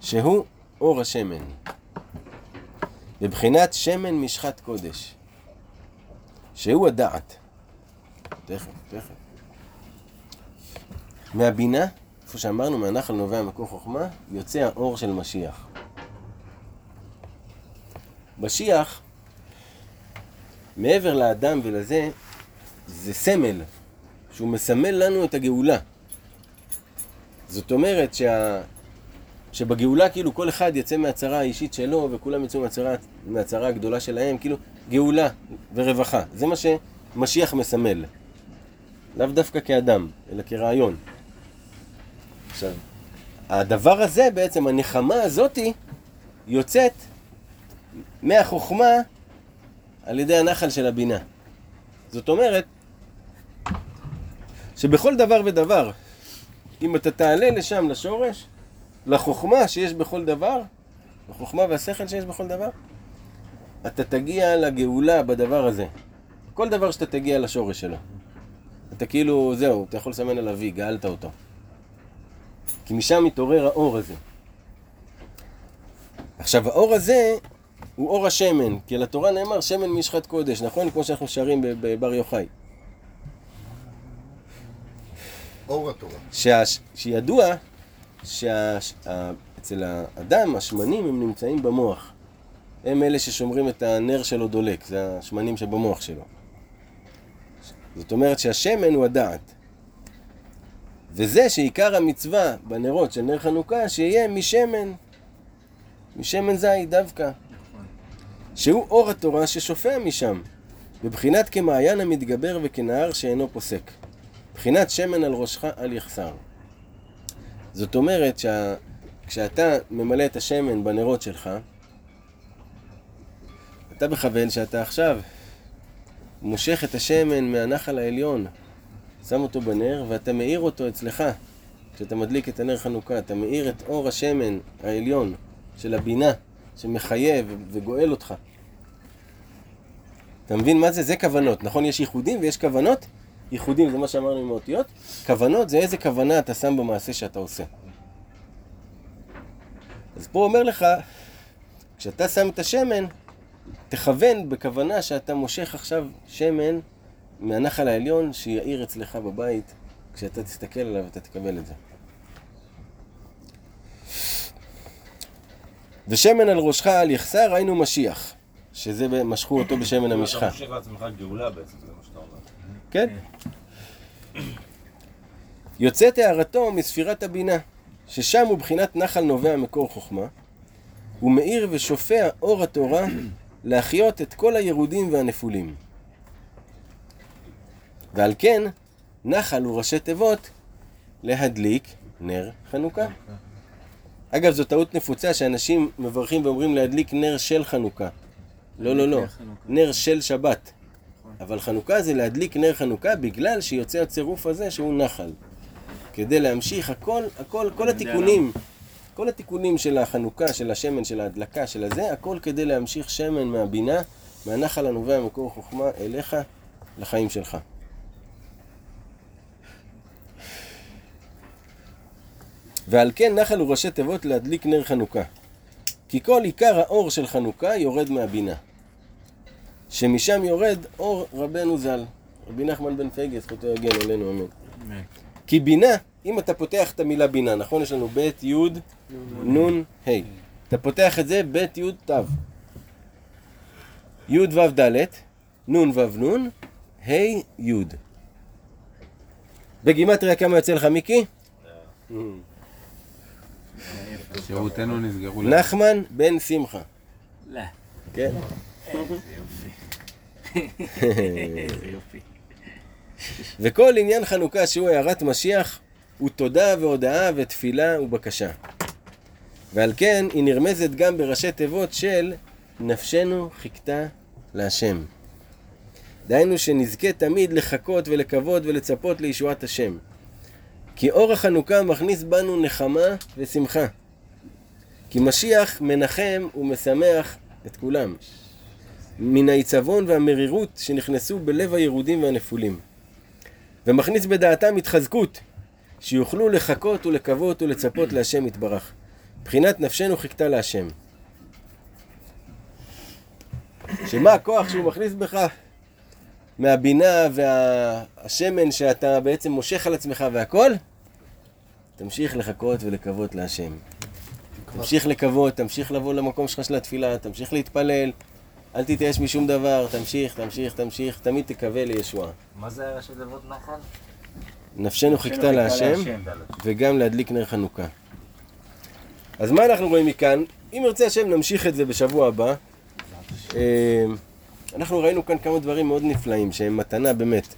שהוא אור השמן. בבחינת שמן משחת קודש, שהוא הדעת. תכף, תכף. מהבינה, איפה שאמרנו, מהנחל נובע מקור חוכמה, יוצא האור של משיח. משיח, מעבר לאדם ולזה, זה סמל, שהוא מסמל לנו את הגאולה. זאת אומרת שה... שבגאולה כאילו כל אחד יצא מהצרה האישית שלו וכולם יצאו מהצרה, מהצרה הגדולה שלהם, כאילו גאולה ורווחה. זה מה שמשיח מסמל. לאו דווקא כאדם, אלא כרעיון. עכשיו, הדבר הזה בעצם, הנחמה הזאתי, יוצאת מהחוכמה על ידי הנחל של הבינה. זאת אומרת, שבכל דבר ודבר, אם אתה תעלה לשם, לשורש, לחוכמה שיש בכל דבר, לחוכמה והשכל שיש בכל דבר, אתה תגיע לגאולה בדבר הזה. כל דבר שאתה תגיע לשורש שלו. אתה כאילו, זהו, אתה יכול לסמן עליו וי, גאלת אותו. כי משם מתעורר האור הזה. עכשיו, האור הזה הוא אור השמן, כי על התורה נאמר שמן משחת קודש, נכון? כמו שאנחנו שרים בבר יוחאי. אור התורה. שידוע שאצל האדם השמנים הם נמצאים במוח. הם אלה ששומרים את הנר שלו דולק, זה השמנים שבמוח שלו. זאת אומרת שהשמן הוא הדעת. וזה שעיקר המצווה בנרות של נר חנוכה, שיהיה משמן, משמן זית דווקא. שהוא אור התורה ששופע משם, בבחינת כמעיין המתגבר וכנהר שאינו פוסק. בחינת שמן על ראשך אל יחסר. זאת אומרת שכשאתה ממלא את השמן בנרות שלך, אתה מכוון שאתה עכשיו מושך את השמן מהנחל העליון, שם אותו בנר ואתה מאיר אותו אצלך. כשאתה מדליק את הנר חנוכה, אתה מאיר את אור השמן העליון של הבינה שמחיה ו- וגואל אותך. אתה מבין מה זה? זה כוונות. נכון, יש ייחודים ויש כוונות? ייחודים זה מה שאמרנו עם האותיות. כוונות זה איזה כוונה אתה שם במעשה שאתה עושה. אז פה אומר לך, כשאתה שם את השמן, תכוון בכוונה שאתה מושך עכשיו שמן מהנחל העליון שיאיר אצלך בבית, כשאתה תסתכל עליו אתה תקבל את זה. ושמן על ראשך אל יחסר, היינו משיח. שזה משכו אותו בשמן אתה המשחה. מושך לעצמך גאולה בעצם, זה מה שאתה אומר. כן. יוצאת הערתו מספירת הבינה, ששם הוא בחינת נחל נובע מקור חוכמה, הוא מאיר ושופע אור התורה להחיות את כל הירודים והנפולים. ועל כן, נחל הוא ראשי תיבות להדליק נר חנוכה. אגב, זו טעות נפוצה שאנשים מברכים ואומרים להדליק נר של חנוכה. לא, לא, לא. נר של שבת. אבל חנוכה זה להדליק נר חנוכה בגלל שיוצא הצירוף הזה שהוא נחל. כדי להמשיך הכל, הכל, כל התיקונים, כל התיקונים של החנוכה, של השמן, של ההדלקה, של הזה, הכל כדי להמשיך שמן מהבינה, מהנחל הנובע מקור חוכמה אליך, לחיים שלך. ועל כן נחל הוא ראשי תיבות להדליק נר חנוכה. כי כל עיקר האור של חנוכה יורד מהבינה. שמשם יורד אור רבנו ז"ל. רבי נחמן בן פייגי, זכותו יגן עלינו, אמן. כי בינה, אם אתה פותח את המילה בינה, נכון? יש לנו ב' י' נ' ה'. אתה פותח את זה ב' י' ת'. י' ו' ד', נ' ו' נ', ה' י'. בגימטריה כמה יוצא לך, מיקי? שירותינו נסגרו. נחמן בן שמחה. לא. כן. וכל עניין חנוכה שהוא הערת משיח הוא תודה והודאה ותפילה ובקשה. ועל כן היא נרמזת גם בראשי תיבות של נפשנו חיכתה להשם. דהיינו שנזכה תמיד לחכות ולקוות ולצפות לישועת השם. כי אור החנוכה מכניס בנו נחמה ושמחה. כי משיח מנחם ומשמח את כולם. מן העיצבון והמרירות שנכנסו בלב הירודים והנפולים. ומכניס בדעתם התחזקות, שיוכלו לחכות ולקוות ולצפות להשם יתברך. מבחינת נפשנו חיכתה להשם. שמה הכוח שהוא מכניס בך? מהבינה והשמן שאתה בעצם מושך על עצמך והכל? תמשיך לחכות ולקוות להשם. תמשיך לקוות, תמשיך לבוא למקום שלך של התפילה, תמשיך להתפלל, אל תתייאש משום דבר, תמשיך, תמשיך, תמשיך, תמיד תקווה לישועה. מה זה ראשי תיבות נחל? נפשנו חיכתה להשם, וגם להדליק נר חנוכה. אז מה אנחנו רואים מכאן? אם ירצה השם נמשיך את זה בשבוע הבא. אה, אנחנו ראינו כאן כמה דברים מאוד נפלאים שהם מתנה באמת.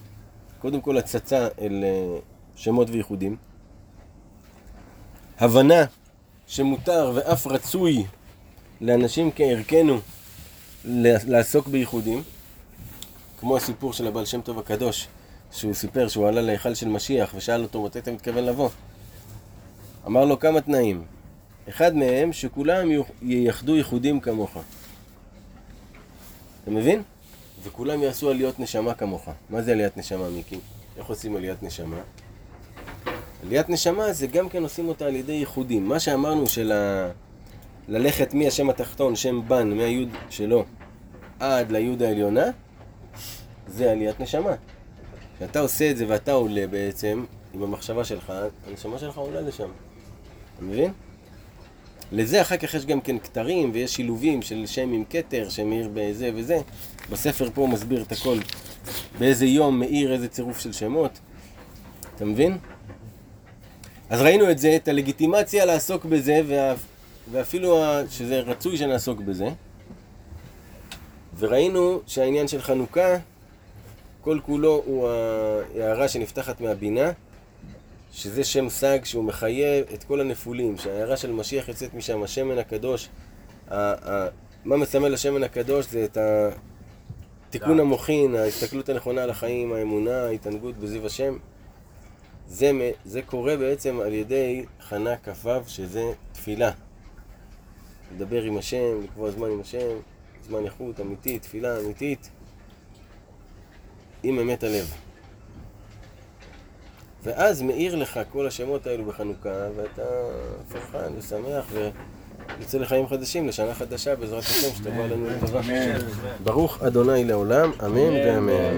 קודם כל הצצה אל אה, שמות וייחודים. הבנה שמותר ואף רצוי לאנשים כערכנו לעסוק בייחודים. כמו הסיפור של הבעל שם טוב הקדוש, שהוא סיפר שהוא עלה להיכל של משיח ושאל אותו מתי אתה מתכוון לבוא. אמר לו כמה תנאים. אחד מהם, שכולם ייחדו ייחודים כמוך. אתה מבין? וכולם יעשו עליות נשמה כמוך. מה זה עליית נשמה, מיקי? איך עושים עליית נשמה? עליית נשמה זה גם כן עושים אותה על ידי ייחודים. מה שאמרנו של ה... ללכת מהשם התחתון, שם בן, מהיוד שלו, עד ליוד העליונה, זה עליית נשמה. כשאתה עושה את זה ואתה עולה בעצם, עם המחשבה שלך, הנשמה שלך עולה לשם. אתה מבין? לזה אחר כך יש גם כן כתרים ויש שילובים של שם עם כתר שמאיר בזה וזה. בספר פה הוא מסביר את הכל. באיזה יום מאיר איזה צירוף של שמות. אתה מבין? אז ראינו את זה, את הלגיטימציה לעסוק בזה, וה... ואפילו. שזה רצוי שנעסוק בזה. וראינו שהעניין של חנוכה, כל כולו הוא ההערה שנפתחת מהבינה, שזה שם סג שהוא מחייב את כל הנפולים, שההערה של משיח יוצאת משם, השמן הקדוש. ה... ה... מה מסמל השמן הקדוש זה את התיקון המוחין, ההסתכלות הנכונה על החיים, האמונה, ההתענגות בזיו השם. זה, זה קורה בעצם על ידי חנה כ"ו, שזה תפילה. לדבר עם השם, לקבוע זמן עם השם, זמן איכות אמיתית, תפילה אמיתית, עם אמת הלב. ואז מאיר לך כל השמות האלו בחנוכה, ואתה פרחן ושמח ויוצא לחיים חדשים, לשנה חדשה בעזרת השם, שתבוא עלינו לטובה. ברוך אדוני לעולם, אמן ואמן.